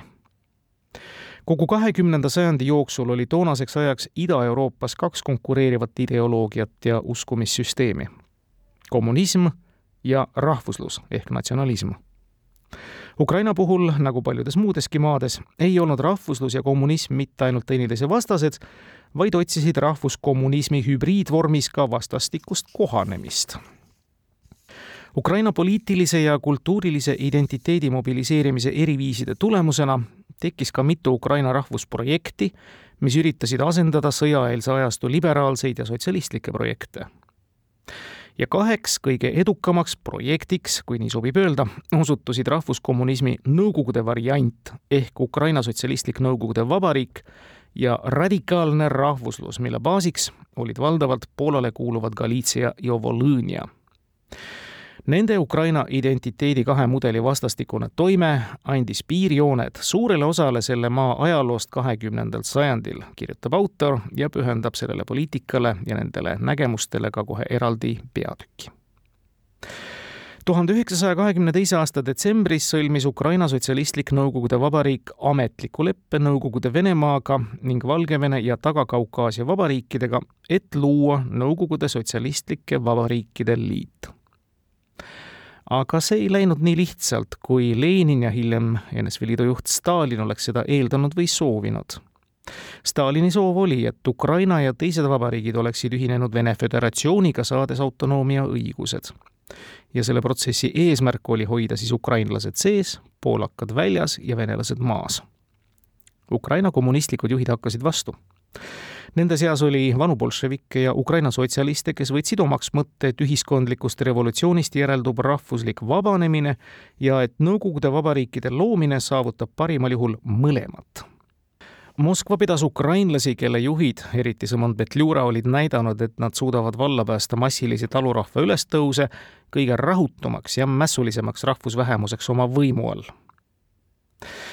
kogu kahekümnenda sajandi jooksul oli toonaseks ajaks Ida-Euroopas kaks konkureerivat ideoloogiat ja uskumissüsteemi. kommunism ja rahvuslus ehk natsionalism. Ukraina puhul, nagu paljudes muudeski maades, ei olnud rahvuslus ja kommunism mitte ainult teineteise vastased, vaid otsisid rahvuskommunismi hübriidvormis ka vastastikust kohanemist Ukraina poliitilise ja kultuurilise identiteedi mobiliseerimise eriviiside tulemusena tekkis ka mitu Ukraina rahvusprojekti, mis üritasid asendada sõjaeelse ajastu liberaalseid ja sotsialistlikke projekte. Ja kaheks kõige edukamaks projektiks, kui nii sobib öelda, osutusid rahvuskommunismi Nõukogude variant ehk Ukraina Sotsialistlik Nõukogude Vabariik ja radikaalne rahvuslus, mille baasiks olid valdavalt Poolale kuuluvad Galiitsia ja Volõnia Nende Ukraina identiteedi kahe mudeli vastastikune toime andis piirjooned suurele osale selle maa ajaloost kahekümnendal sajandil, kirjutab autor ja pühendab sellele poliitikale ja nendele nägemustele ka kohe eraldi peatüki tuhande üheksasaja kahekümne teise aasta detsembris sõlmis Ukraina Sotsialistlik Nõukogude Vabariik ametliku leppe Nõukogude Venemaaga ning Valgevene ja Taga-Kaukaasia vabariikidega, et luua Nõukogude Sotsialistlike Vabariikide Liit aga see ei läinud nii lihtsalt, kui Lenin ja hiljem NSV Liidu juht Stalin oleks seda eeldanud või soovinud. Stalini soov oli, et Ukraina ja teised vabariigid oleksid ühinenud Vene Föderatsiooniga, saades autonoomia õigused. ja selle protsessi eesmärk oli hoida siis ukrainlased sees, poolakad väljas ja venelased maas. Ukraina kommunistlikud juhid hakkasid vastu Nende seas oli vanu bolševikke ja Ukraina sotsialiste, kes võtsid omaks mõtte, et ühiskondlikust revolutsioonist järeldub rahvuslik vabanemine ja et Nõukogude vabariikide loomine saavutab parimal juhul mõlemat. Moskva pidas ukrainlasi, kelle juhid, eriti Sõmon Petljura, olid näidanud, et nad suudavad valla päästa massilisi talurahva ülestõuse kõige rahutumaks ja mässulisemaks rahvusvähemuseks oma võimu all.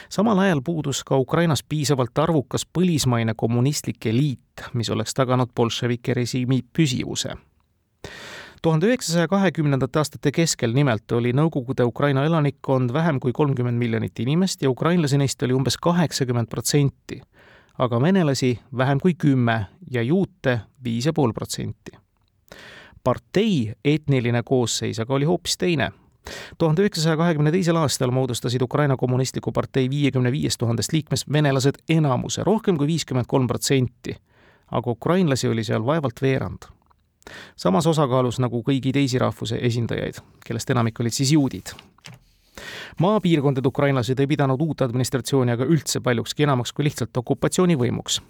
Samal ajal puudus ka Ukrainas piisavalt arvukas põlismaine kommunistlik eliit, mis oleks taganud bolševike režiimi püsivuse tuhande üheksasaja kahekümnendate aastate keskel nimelt oli Nõukogude Ukraina elanikkond vähem kui kolmkümmend miljonit inimest ja ukrainlasi neist oli umbes kaheksakümmend protsenti, aga venelasi vähem kui kümme ja juute viis ja pool protsenti. partei etniline koosseis aga oli hoopis teine tuhande üheksasaja kahekümne teisel aastal moodustasid Ukraina Kommunistliku Partei viiekümne viiest tuhandest liikmest venelased enamuse, rohkem kui viiskümmend kolm protsenti. aga ukrainlasi oli seal vaevalt veerand samas osakaalus nagu kõigi teisi rahvuse esindajaid, kellest enamik olid siis juudid. maapiirkondade ukrainlased ei pidanud uut administratsiooni aga üldse paljukski enamaks kui lihtsalt okupatsioonivõimuks.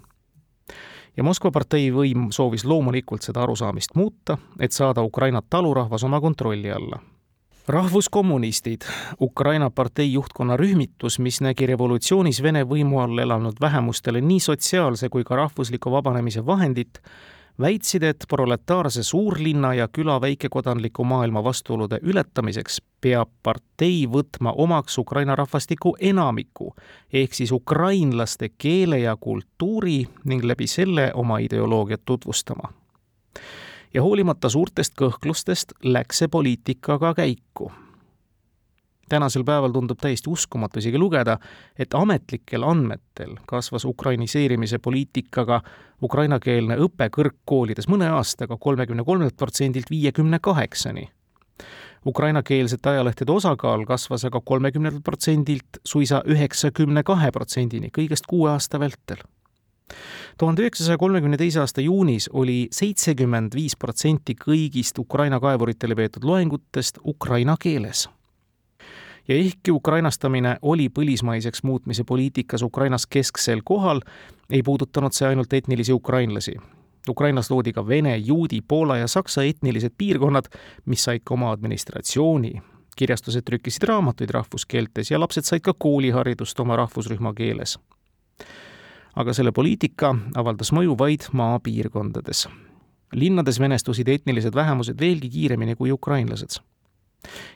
ja Moskva partei võim soovis loomulikult seda arusaamist muuta, et saada Ukraina talurahvas oma kontrolli alla rahvuskommunistid, Ukraina partei juhtkonna rühmitus, mis nägi revolutsioonis Vene võimu all elanud vähemustele nii sotsiaalse kui ka rahvusliku vabanemise vahendit, väitsid, et proletaarse suurlinna ja küla väikekodanliku maailma vastuolude ületamiseks peab partei võtma omaks Ukraina rahvastiku enamiku, ehk siis ukrainlaste keele ja kultuuri ning läbi selle oma ideoloogiat tutvustama. Ja hoolimata suurtest kõhklustest läks see poliitika ka käiku tänasel päeval tundub täiesti uskumatu isegi lugeda, et ametlikel andmetel kasvas ukrainiseerimise poliitikaga ukrainakeelne õpe kõrgkoolides mõne aastaga kolmekümne kolmelt protsendilt viiekümne kaheksani. Ukrainakeelsete ajalehtede osakaal kasvas aga kolmekümnelt protsendilt suisa üheksakümne kahe protsendini kõigest kuue aasta vältel tuhande üheksasaja kolmekümne teise aasta juunis oli seitsekümmend viis protsenti kõigist Ukraina kaevuritele peetud loengutest ukraina keeles ja ehkki ukrainastamine oli põlismaiseks muutmise poliitikas Ukrainas kesksel kohal, ei puudutanud see ainult etnilisi ukrainlasi. Ukrainas loodi ka vene, juudi, poola ja saksa etnilised piirkonnad, mis said ka oma administratsiooni. kirjastused trükkisid raamatuid rahvuskeeltes ja lapsed said ka kooliharidust oma rahvusrühma keeles. Aga selle poliitika avaldas mõju vaid maapiirkondades. linnades venestusid etnilised vähemused veelgi kiiremini kui ukrainlased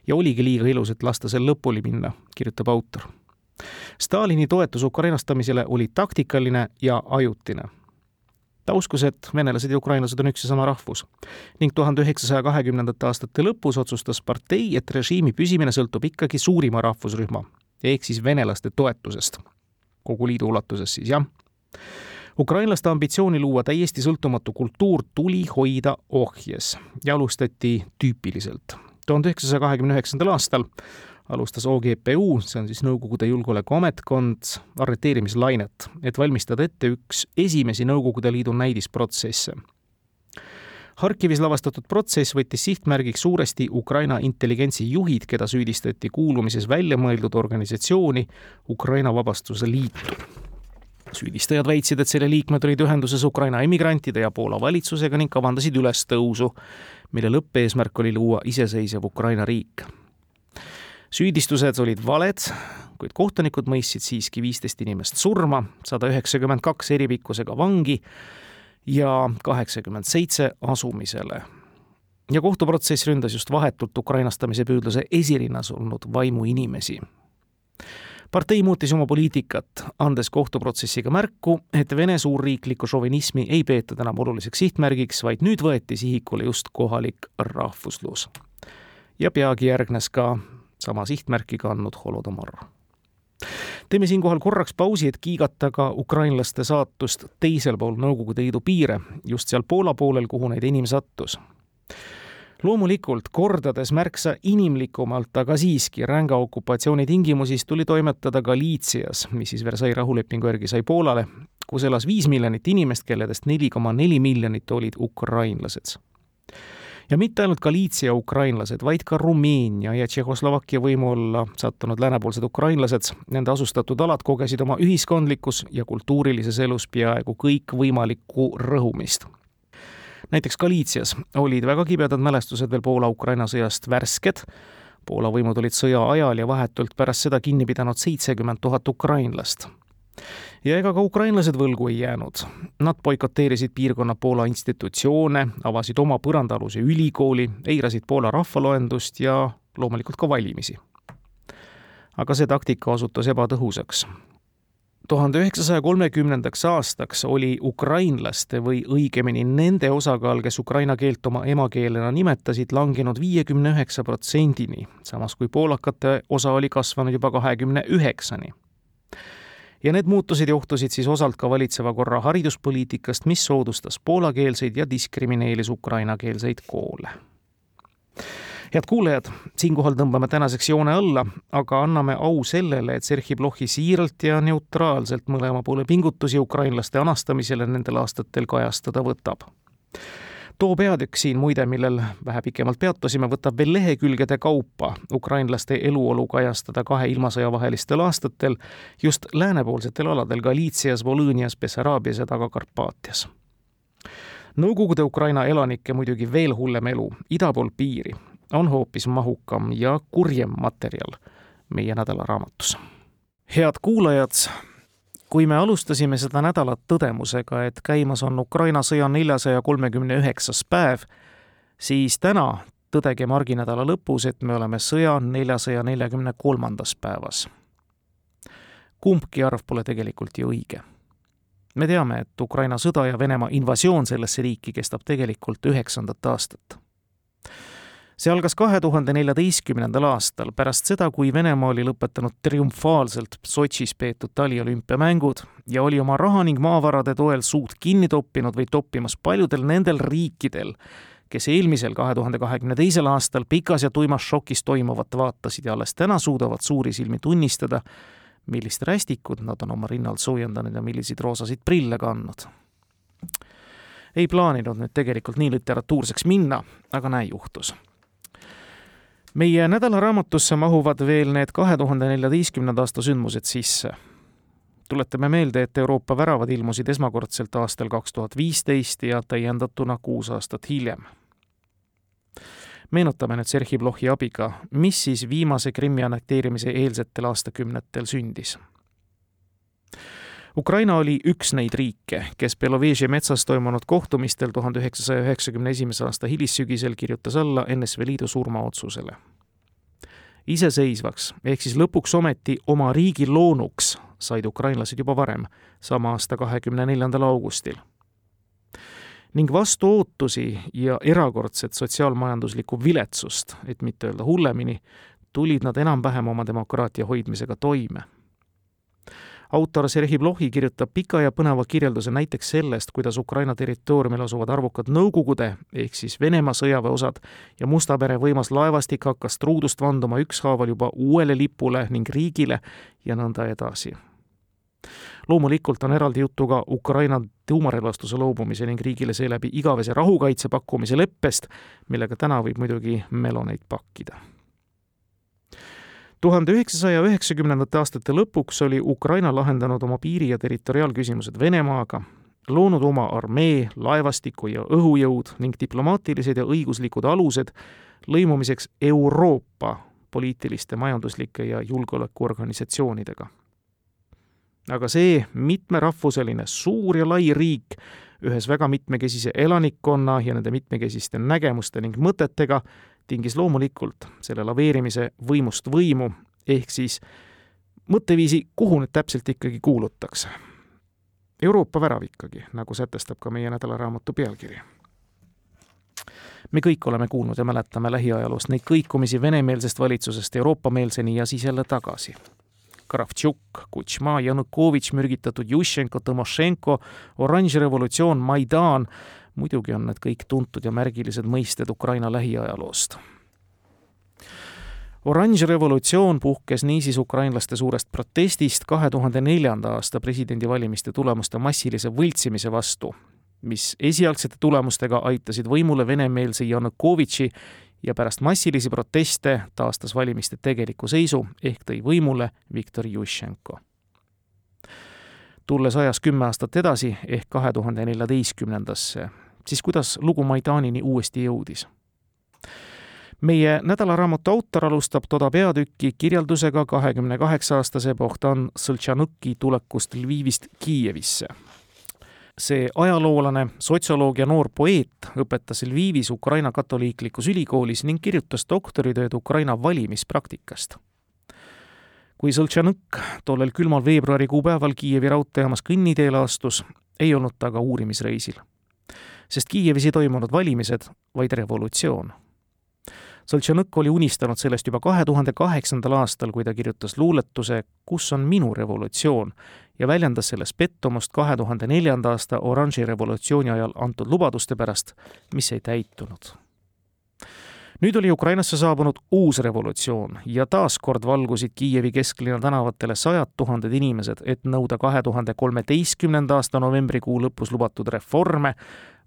ja oligi liiga ilus, et lasta sel lõpuni minna, kirjutab autor. Stalini toetus ukrainastamisele oli taktikaline ja ajutine. ta uskus, et venelased ja ukrainlased on üks ja sama rahvus ning tuhande üheksasaja kahekümnendate aastate lõpus otsustas partei, et režiimi püsimine sõltub ikkagi suurima rahvusrühma ehk siis venelaste toetusest, kogu liidu ulatuses siis jah ukrainlaste ambitsiooni luua täiesti sõltumatu kultuur tuli hoida ohjes ja alustati tüüpiliselt tuhande üheksasaja kahekümne üheksandal aastal alustas OGPU, see on siis Nõukogude Julgeolekuametkond, arreteerimislainet, et valmistada ette üks esimesi Nõukogude Liidu näidisprotsesse. Harkivis lavastatud protsess võttis sihtmärgiks suuresti Ukraina intelligentsi juhid, keda süüdistati kuulumises väljamõeldud organisatsiooni Ukraina Vabastuse Liitu süüdistajad väitsid, et selle liikmed olid ühenduses Ukraina emigrantide ja Poola valitsusega ning kavandasid ülestõusu, mille lõppeesmärk oli luua iseseisev Ukraina riik. süüdistused olid valed, kuid kohtunikud mõistsid siiski viisteist inimest surma, sada üheksakümmend kaks eripikkusega vangi ja kaheksakümmend seitse asumisele. ja kohtuprotsess ründas just vahetult ukrainastamise püüdluse esirinnas olnud vaimuinimesi partei muutis oma poliitikat, andes kohtuprotsessiga märku, et Vene suurriiklikku šovinismi ei peetud enam oluliseks sihtmärgiks, vaid nüüd võeti sihikule just kohalik rahvuslus. ja peagi järgnes ka sama sihtmärki kandnud holodomor. teeme siinkohal korraks pausi, et kiigata ka ukrainlaste saatust teisel pool Nõukogude Liidu piire, just seal Poola poolel, kuhu neid enim sattus loomulikult kordades märksa inimlikumalt, aga siiski ränga okupatsiooni tingimusis tuli toimetada Galiitsias, mis siis Versailles rahulepingu järgi sai Poolale, kus elas viis miljonit inimest, kelledest neli koma neli miljonit olid ukrainlased. ja mitte ainult Galiitsia ukrainlased, vaid ka Rumeenia ja Tšehhoslovakkia võimu alla sattunud läänepoolsed ukrainlased, nende asustatud alad kogesid oma ühiskondlikus ja kultuurilises elus peaaegu kõikvõimalikku rõhumist näiteks Galiitsias olid väga kibedad mälestused veel Poola-Ukraina sõjast värsked, Poola võimud olid sõja ajal ja vahetult pärast seda kinni pidanud seitsekümmend tuhat ukrainlast. ja ega ka ukrainlased võlgu ei jäänud. Nad boikoteerisid piirkonna Poola institutsioone, avasid oma põrandaaluse ülikooli, eirasid Poola rahvaloendust ja loomulikult ka valimisi. aga see taktika osutus ebatõhusaks tuhande üheksasaja kolmekümnendaks aastaks oli ukrainlaste või õigemini nende osakaal, kes ukraina keelt oma emakeelena nimetasid, langenud viiekümne üheksa protsendini, samas kui poolakate osa oli kasvanud juba kahekümne üheksani. ja need muutused johtusid siis osalt ka valitseva korra hariduspoliitikast, mis soodustas poolakeelseid ja diskrimineeris ukrainakeelseid koole head kuulajad, siinkohal tõmbame tänaseks joone alla, aga anname au sellele, et Sergei Plohhi siiralt ja neutraalselt mõlema poole pingutusi ukrainlaste anastamisele nendel aastatel kajastada võtab too peatükk siin muide, millel vähe pikemalt peatusime, võtab veel lehekülgede kaupa ukrainlaste eluolu kajastada kahe ilmasõja vahelistel aastatel just läänepoolsetel aladel Galiitsias, Volõnias, Bessaraabias ja Taga-Karpaatias. Nõukogude Ukraina elanikke muidugi veel hullem elu ida pool piiri, on hoopis mahukam ja kurjem materjal meie nädalaraamatus. head kuulajad, kui me alustasime seda nädalat tõdemusega, et käimas on Ukraina sõja neljasaja kolmekümne üheksas päev, siis täna tõdegem arginädala lõpus, et me oleme sõja neljasaja neljakümne kolmandas päevas. kumbki arv pole tegelikult ju õige. me teame, et Ukraina sõda ja Venemaa invasioon sellesse riiki kestab tegelikult üheksandat aastat see algas kahe tuhande neljateistkümnendal aastal, pärast seda, kui Venemaa oli lõpetanud triumfaalselt Sotšis peetud taliolümpiamängud ja oli oma raha ning maavarade toel suud kinni toppinud või toppimas paljudel nendel riikidel, kes eelmisel, kahe tuhande kahekümne teisel aastal pikas ja tuimas šokis toimuvat vaatasid ja alles täna suudavad suuri silmi tunnistada, millist rästikut nad on oma rinnal soojendanud ja milliseid roosasid prille kandnud. ei plaaninud nüüd tegelikult nii literatuurseks minna, aga näe, juhtus meie nädalaraamatusse mahuvad veel need kahe tuhande neljateistkümnenda aasta sündmused sisse. tuletame meelde, et Euroopa väravad ilmusid esmakordselt aastal kaks tuhat viisteist ja täiendatuna kuus aastat hiljem. meenutame nüüd Sergei Plohhi abiga, mis siis viimase Krimmi annekteerimise eelsetel aastakümnetel sündis Ukraina oli üks neid riike, kes Beloveži metsas toimunud kohtumistel tuhande üheksasaja üheksakümne esimese aasta hilissügisel kirjutas alla NSV Liidu surmaotsusele. iseseisvaks ehk siis lõpuks ometi oma riigi loonuks said ukrainlased juba varem, sama aasta kahekümne neljandal augustil ning vastu ootusi ja erakordset sotsiaalmajanduslikku viletsust, et mitte öelda hullemini, tulid nad enam-vähem oma demokraatia hoidmisega toime autor Sergei Plohhi kirjutab pika ja põneva kirjelduse näiteks sellest, kuidas Ukraina territooriumil asuvad arvukad Nõukogude ehk siis Venemaa sõjaväeosad ja Musta mere võimas laevastik hakkas truudust vanduma ükshaaval juba uuele lipule ning riigile ja nõnda edasi. Loomulikult on eraldi juttu ka Ukraina tuumarelvastuse loobumise ning riigile seeläbi igavese rahukaitse pakkumise leppest, millega täna võib muidugi meloneid pakkida tuhande üheksasaja üheksakümnendate aastate lõpuks oli Ukraina lahendanud oma piiri- ja territoriaalküsimused Venemaaga, loonud oma armee, laevastiku ja õhujõud ning diplomaatilised ja õiguslikud alused lõimumiseks Euroopa poliitiliste, majanduslike ja julgeolekuorganisatsioonidega. aga see mitmerahvuseline suur ja lai riik ühes väga mitmekesise elanikkonna ja nende mitmekesiste nägemuste ning mõtetega tingis loomulikult selle laveerimise võimust võimu, ehk siis mõtteviisi, kuhu nüüd täpselt ikkagi kuulutakse. Euroopa värav ikkagi, nagu sätestab ka meie nädalaraamatu pealkiri. me kõik oleme kuulnud ja mäletame lähiajaloost neid kõikumisi venemeelsest valitsusest Euroopa-meelseni ja siis jälle tagasi Kravtšuk, Kutšma, Janukovitš, mürgitatud Jušenko, Tõmošenko, oranž revolutsioon, Maidan, muidugi on need kõik tuntud ja märgilised mõisted Ukraina lähiajaloost. oranž revolutsioon puhkes niisiis ukrainlaste suurest protestist kahe tuhande neljanda aasta presidendivalimiste tulemuste massilise võltsimise vastu, mis esialgsete tulemustega aitasid võimule venemeelse Janukovitši ja pärast massilisi proteste taastas valimiste tegeliku seisu ehk tõi võimule Viktor Jušenko. tulles ajas kümme aastat edasi ehk kahe tuhande neljateistkümnendasse, siis kuidas lugu Maidanini uuesti jõudis? meie nädalaraamatu autor alustab toda peatükki kirjeldusega kahekümne kaheksa aastase Bohdan Sõltšanõki tulekust Lvivist Kiievisse. see ajaloolane, sotsioloog ja noor poeet õpetas Lvivis Ukraina katoliiklikus ülikoolis ning kirjutas doktoritööd Ukraina valimispraktikast kui Sõltšanõk tollel külmal veebruarikuu päeval Kiievi raudteejaamas kõnniteele astus, ei olnud ta ka uurimisreisil. Sest Kiievis ei toimunud valimised, vaid revolutsioon Soltšanõk oli unistanud sellest juba kahe tuhande kaheksandal aastal, kui ta kirjutas luuletuse Kus on minu revolutsioon ja väljendas selles pettumust kahe tuhande neljanda aasta oranži revolutsiooni ajal antud lubaduste pärast, mis ei täitunud. nüüd oli Ukrainasse saabunud uus revolutsioon ja taas kord valgusid Kiievi kesklinna tänavatele sajad tuhanded inimesed, et nõuda kahe tuhande kolmeteistkümnenda aasta novembrikuu lõpus lubatud reforme,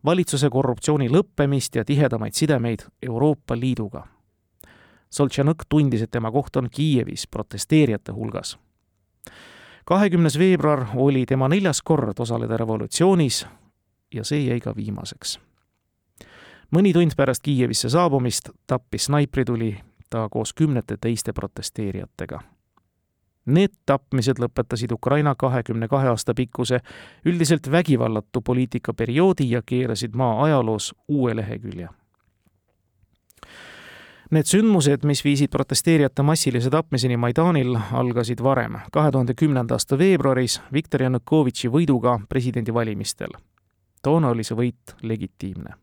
valitsuse korruptsiooni lõppemist ja tihedamaid sidemeid Euroopa Liiduga. Soltšanõk tundis, et tema koht on Kiievis protesteerijate hulgas. kahekümnes veebruar oli tema neljas kord osaleda revolutsioonis ja see jäi ka viimaseks. mõni tund pärast Kiievisse saabumist tappis snaiprituli ta koos kümnete teiste protesteerijatega Need tapmised lõpetasid Ukraina kahekümne kahe aasta pikkuse üldiselt vägivallatu poliitikaperioodi ja keerasid maa ajaloos uue lehekülje. Need sündmused, mis viisid protesteerijate massilise tapmiseni Maidanil, algasid varem, kahe tuhande kümnenda aasta veebruaris Viktor Janukovitši võiduga presidendivalimistel. toona oli see võit legitiimne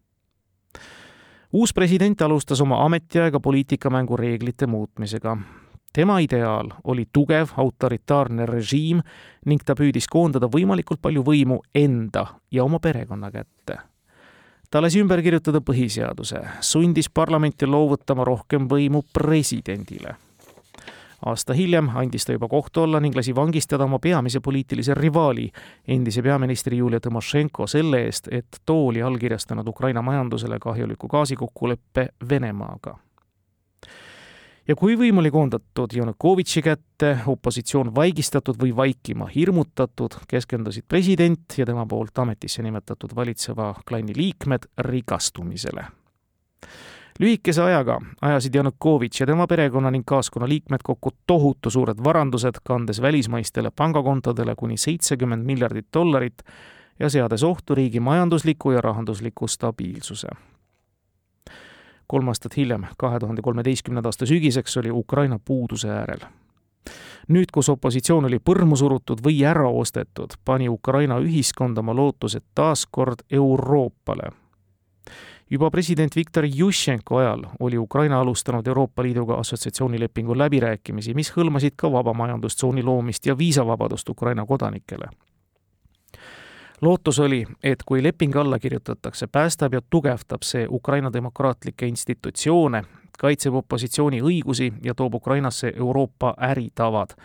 uus president alustas oma ametiaega poliitikamängu reeglite muutmisega tema ideaal oli tugev autoritaarne režiim ning ta püüdis koondada võimalikult palju võimu enda ja oma perekonna kätte. ta lasi ümber kirjutada põhiseaduse, sundis parlamenti loovutama rohkem võimu presidendile. aasta hiljem andis ta juba kohtu alla ning lasi vangistada oma peamise poliitilise rivaali, endise peaministri Julia Tõmošenko selle eest, et too oli allkirjastanud Ukraina majandusele kahjuliku gaasikokkuleppe Venemaaga ja kui võim oli koondatud Janukovitši kätte, opositsioon vaigistatud või vaikima hirmutatud, keskendusid president ja tema poolt ametisse nimetatud valitseva klanni liikmed rikastumisele. lühikese ajaga ajasid Janukovitš ja tema perekonna ning kaaskonna liikmed kokku tohutu suured varandused, kandes välismaistele pangakontodele kuni seitsekümmend miljardit dollarit ja seades ohtu riigi majandusliku ja rahandusliku stabiilsuse kolm aastat hiljem, kahe tuhande kolmeteistkümnenda aasta sügiseks oli Ukraina puuduse äärel. nüüd, kus opositsioon oli põrmu surutud või ära ostetud, pani Ukraina ühiskond oma lootused taas kord Euroopale. juba president Viktor Jušenko ajal oli Ukraina alustanud Euroopa Liiduga assotsiatsioonilepingu läbirääkimisi, mis hõlmasid ka vaba majandustsooni loomist ja viisavabadust Ukraina kodanikele lootus oli, et kui leping alla kirjutatakse, päästab ja tugevdab see Ukraina demokraatlikke institutsioone, kaitseb opositsiooni õigusi ja toob Ukrainasse Euroopa äritavad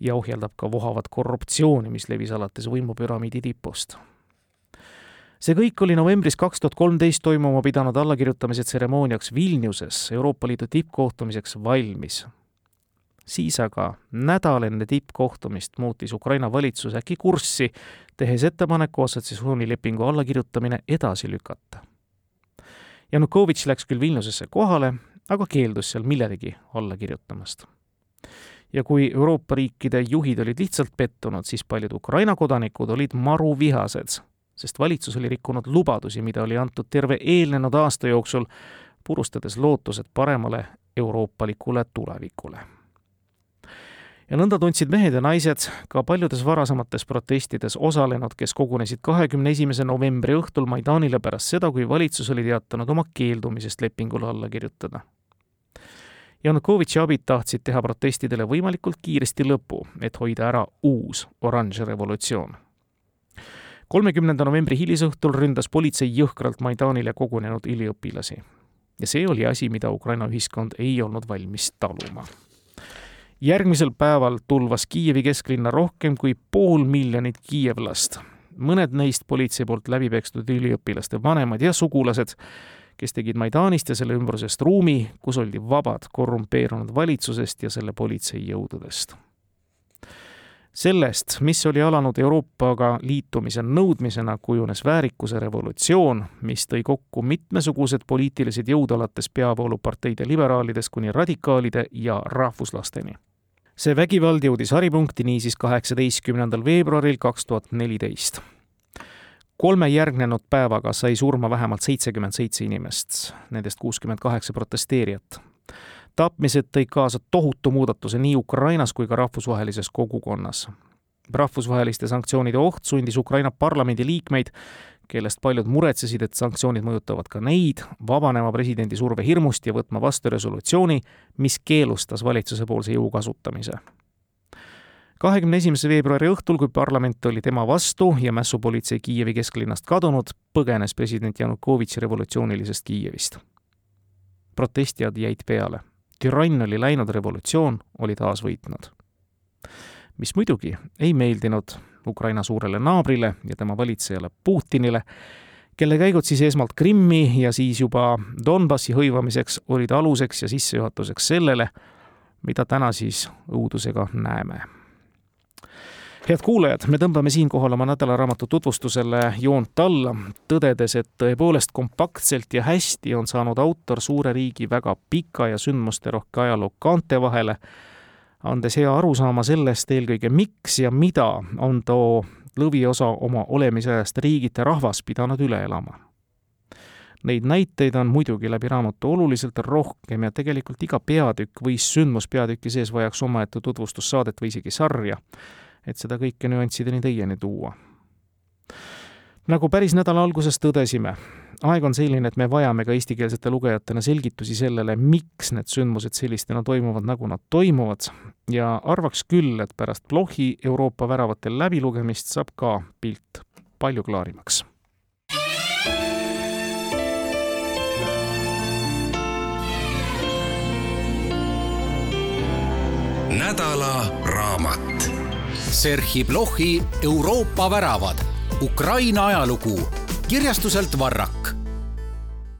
ja ohjeldab ka vohavat korruptsiooni, mis levis alates võimupüramiidi tipust. see kõik oli novembris kaks tuhat kolmteist toimuma pidanud allakirjutamise tseremooniaks Vilniuses Euroopa Liidu tippkohtumiseks valmis siis aga nädal enne tippkohtumist muutis Ukraina valitsus äkki kurssi, tehes ettepaneku assotsiatsioonilepingu allakirjutamine edasi lükata. Janukovitš läks küll Vilniusesse kohale, aga keeldus seal millelegi alla kirjutamast. ja kui Euroopa riikide juhid olid lihtsalt pettunud, siis paljud Ukraina kodanikud olid maruvihased, sest valitsus oli rikkunud lubadusi, mida oli antud terve eelnenud aasta jooksul, purustades lootused paremale euroopalikule tulevikule ja nõnda tundsid mehed ja naised ka paljudes varasemates protestides osalenud, kes kogunesid kahekümne esimese novembri õhtul Maidanile pärast seda, kui valitsus oli teatanud oma keeldumisest lepingule alla kirjutada. Janukovitši abid tahtsid teha protestidele võimalikult kiiresti lõpu, et hoida ära uus oranž revolutsioon. kolmekümnenda novembri hilisõhtul ründas politsei jõhkralt Maidanile kogunenud üliõpilasi. ja see oli asi, mida Ukraina ühiskond ei olnud valmis taluma järgmisel päeval tulvas Kiievi kesklinna rohkem kui pool miljonit kiievlast. mõned neist politsei poolt läbi pekstud üliõpilaste vanemad ja sugulased, kes tegid Maidanist ja selle ümbrusest ruumi, kus oldi vabad korrumpeerunud valitsusest ja selle politseijõududest. Sellest, mis oli alanud Euroopaga liitumise nõudmisena, kujunes väärikuse revolutsioon, mis tõi kokku mitmesugused poliitilised jõud alates peavooluparteide liberaalidest kuni radikaalide ja rahvuslasteni. see vägivald jõudis haripunkti niisiis kaheksateistkümnendal veebruaril kaks tuhat neliteist kolme järgnenud päevaga sai surma vähemalt seitsekümmend seitse inimest, nendest kuuskümmend kaheksa protesteerijat tapmised tõid kaasa tohutu muudatuse nii Ukrainas kui ka rahvusvahelises kogukonnas. rahvusvaheliste sanktsioonide oht sundis Ukraina parlamendi liikmeid, kellest paljud muretsesid, et sanktsioonid mõjutavad ka neid, vabanema presidendi surve hirmust ja võtma vastu resolutsiooni, mis keelustas valitsusepoolse jõu kasutamise kahekümne esimese veebruari õhtul, kui parlament oli tema vastu ja mässupolitsei Kiievi kesklinnast kadunud, põgenes president Janukovitši revolutsioonilisest Kiievist. protestijad jäid peale türann oli läinud, revolutsioon oli taas võitnud. mis muidugi ei meeldinud Ukraina suurele naabrile ja tema valitsejale Putinile, kelle käigud siis esmalt Krimmi ja siis juba Donbassi hõivamiseks olid aluseks ja sissejuhatuseks sellele, mida täna siis õudusega näeme head kuulajad, me tõmbame siinkohal oma nädalaraamatu tutvustusele joont alla, tõdedes, et tõepoolest kompaktselt ja hästi on saanud autor suure riigi väga pika ja sündmusterohke ajaloo kaante vahele, andes hea arusaama sellest eelkõige, miks ja mida on too lõviosa oma olemisajast riigid ja rahvas pidanud üle elama. Neid näiteid on muidugi läbi raamatu oluliselt rohkem ja tegelikult iga peatükk või sündmus peatüki sees vajaks omaette tutvustussaadet või isegi sarja et seda kõike nüanssideni teieni tuua. nagu päris nädala alguses tõdesime, aeg on selline, et me vajame ka eestikeelsete lugejatena selgitusi sellele, miks need sündmused sellistena toimuvad, nagu nad toimuvad ja arvaks küll, et pärast Blochi Euroopa väravate läbilugemist saab ka pilt palju klaarimaks
nädala raamat Serhi Blochi Euroopa väravad, Ukraina ajalugu kirjastuselt Varrak.